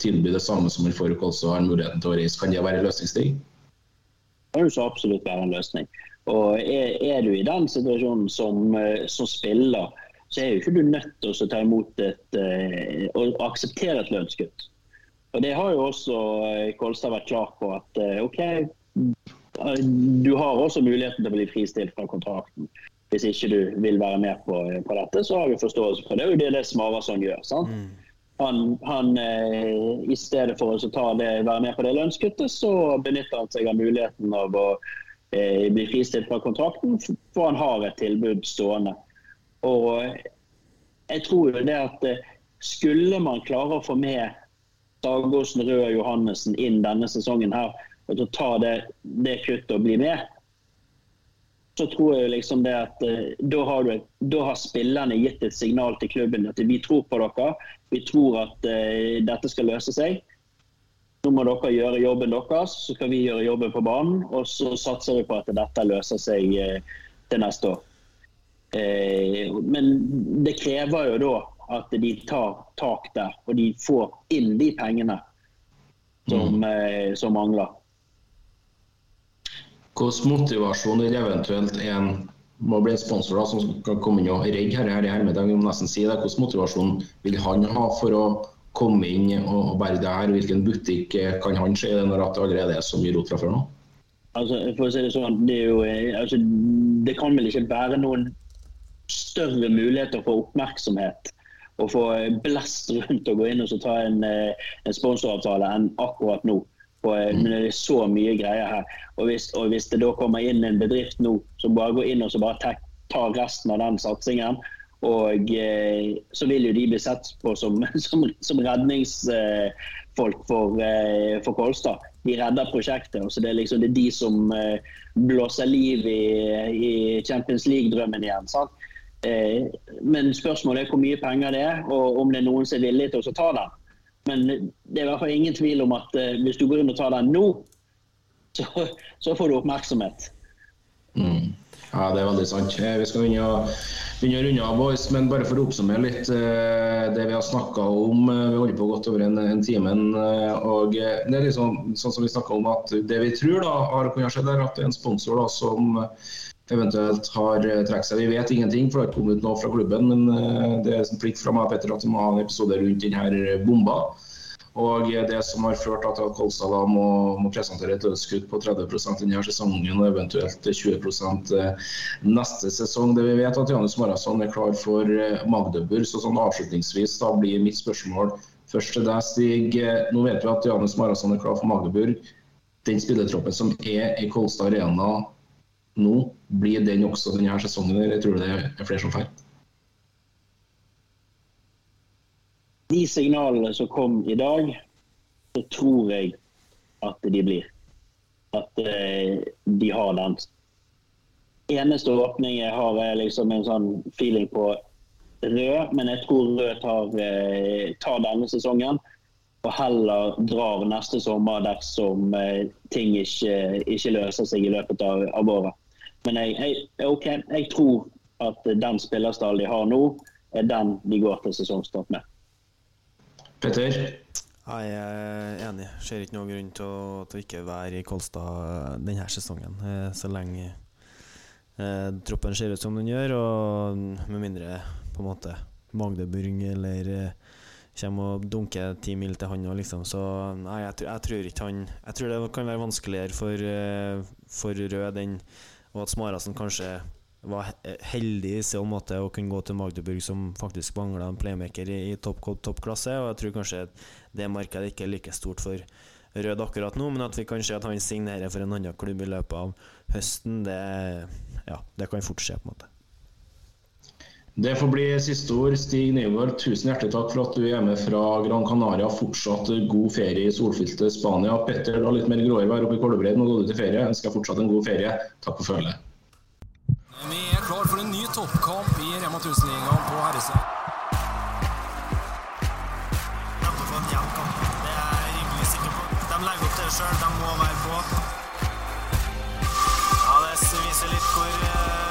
tilby det samme som en folk også har muligheten til å reise. Kan det være en løsningsting? Det kan jo så absolutt være en løsning. Og er, er du i den situasjonen som, eh, som, spiller, så er jo ikke du nødt til å ta imot et, eh, og akseptere et lønnskutt. Og Det har jo også eh, Kolstad vært klar på at OK, du har også muligheten til å bli fristilt fra kontrakten hvis ikke du vil være med på, på dette, så har vi forståelse for det. Det er jo det Smarason gjør. sant? Mm. Han, han eh, I stedet for å det, være med på det lønnskuttet, så benytter han seg av muligheten av å eh, bli fristilt fra kontrakten, for han har et tilbud stående. Og jeg tror jo det at eh, skulle man klare å få med Dagosen, og Johannessen inn denne sesongen her, og ta det, det kuttet og bli med, så tror jeg liksom det at uh, da, har du, da, har spillerne gitt et signal til klubben at vi tror på dere. Vi tror at uh, dette skal løse seg. Nå må dere gjøre jobben deres, så skal vi gjøre jobben på banen. Og så satser vi på at dette løser seg uh, til neste år. men det krever jo da at de tar tak der, og de får inn de pengene som, mm. som mangler. Hvilken motivasjon vil eventuelt en må bli en sponsor da, som kan komme inn og redde her, her i hermedag, nesten si det. Hvilken motivasjon vil han ha for å komme inn og bære det her? Hvilken butikk kan han se når det allerede er så mye rot fra før nå? Altså, for å si Det sånn, det, jo, altså, det kan vel ikke være noen større muligheter for oppmerksomhet og få blest rundt og gå inn og ta en, eh, en sponsoravtale enn akkurat nå. Eh, men det er så mye greier her. Og hvis, og hvis, det da kommer inn en bedrift nå som bare går inn og så bare tar resten av den satsingen, og eh, så vil jo de bli sett på som, som, som redningsfolk for, eh, for, Kolstad. De redder prosjektet. og så Det er liksom det er de som eh, blåser liv i, i Champions League-drømmen igjen. sant? Eh, men spørsmålet er hvor mye penger det er, og om det er noen som er villig til å ta den. Men det er i hvert fall ingen tvil om at uh, hvis du går inn og tar den nå, så, så får du oppmerksomhet. Mm. Ja, det er veldig sant. Eh, vi skal begynne å, begynne å runde av, boys. Men bare for å oppsummere litt uh, det vi har snakka om. Uh, vi holder på godt over en, en time. og det er liksom sånn som vi snakka om at det vi tror da har kunnet skje, er at det er en sponsor da, som eventuelt har trukket seg. Vi vet ingenting, for det har ikke kommet noe fra klubben. Men det er en plikt fra meg Petter, at vi må ha en episode rundt denne bomba. Og det som har ført til at Kolstad da må, må, presentere et lønnskutt på 30% denne sesongen og eventuelt 20 eh, neste sesong. Det vi vet at Janus Marasson er klar for eh, Magdeburg. Så sånn avslutningsvis da blir mitt spørsmål først til deg, Stig. Nå vet vi at Janus Marasson er klar for Magdeburg. Den spilletroppen som er i Kolstad Arena, nå. Blir den også denne sesongen, eller tror du det er flere som drar? De signalene som kom i dag, så tror jeg at de blir. At eh, de har den. Eneste åpning jeg har, er liksom en sånn feeling på Rød, men jeg tror Rød tar, eh, tar denne sesongen. Og heller drar neste sommer dersom eh, ting ikke, ikke løser seg i løpet av, av året. Men jeg, jeg, okay, jeg tror at den spillerstallen de har nå, er den de går til sesongstart med. Petter? Jeg er enig. Ser ikke noen grunn til å, til å ikke være i Kolstad denne sesongen. eh, Så lenge eh, troppen ser ut som den gjør, og med mindre på en måte Magdeburg eller eh, kommer og dunker ti mil til han òg, liksom. Så nei, jeg, tror- jeg tror ikke han Jeg tror det kan være vanskeligere for, eh, for Rød enn og at Smarasen kanskje var heldig i så måte å kunne gå til Magdeburg, som faktisk mangla en playmaker i, i topp toppklasse. Og jeg tror kanskje det markedet ikke er like stort for Rød akkurat nå, men at vi kan se at han signerer for en annen klubb i løpet av høsten, det, ja, det kan fort skje, på en måte. Det får bli siste ord. Stig Nygaard, tusen hjertelig takk for at du er med fra Gran Canaria. Fortsatt god ferie i solfylte Spania. Petter, det var litt mer gråere vær oppe i Kolbreid. Nå går du til ferie. Jeg deg fortsatt en god ferie. Takk for følget. Vi er klar for en ny toppkamp i Rema 1000-ligaen på herresida. De er legger opp til det sjøl. De må være på. Ja, Det viser litt hvor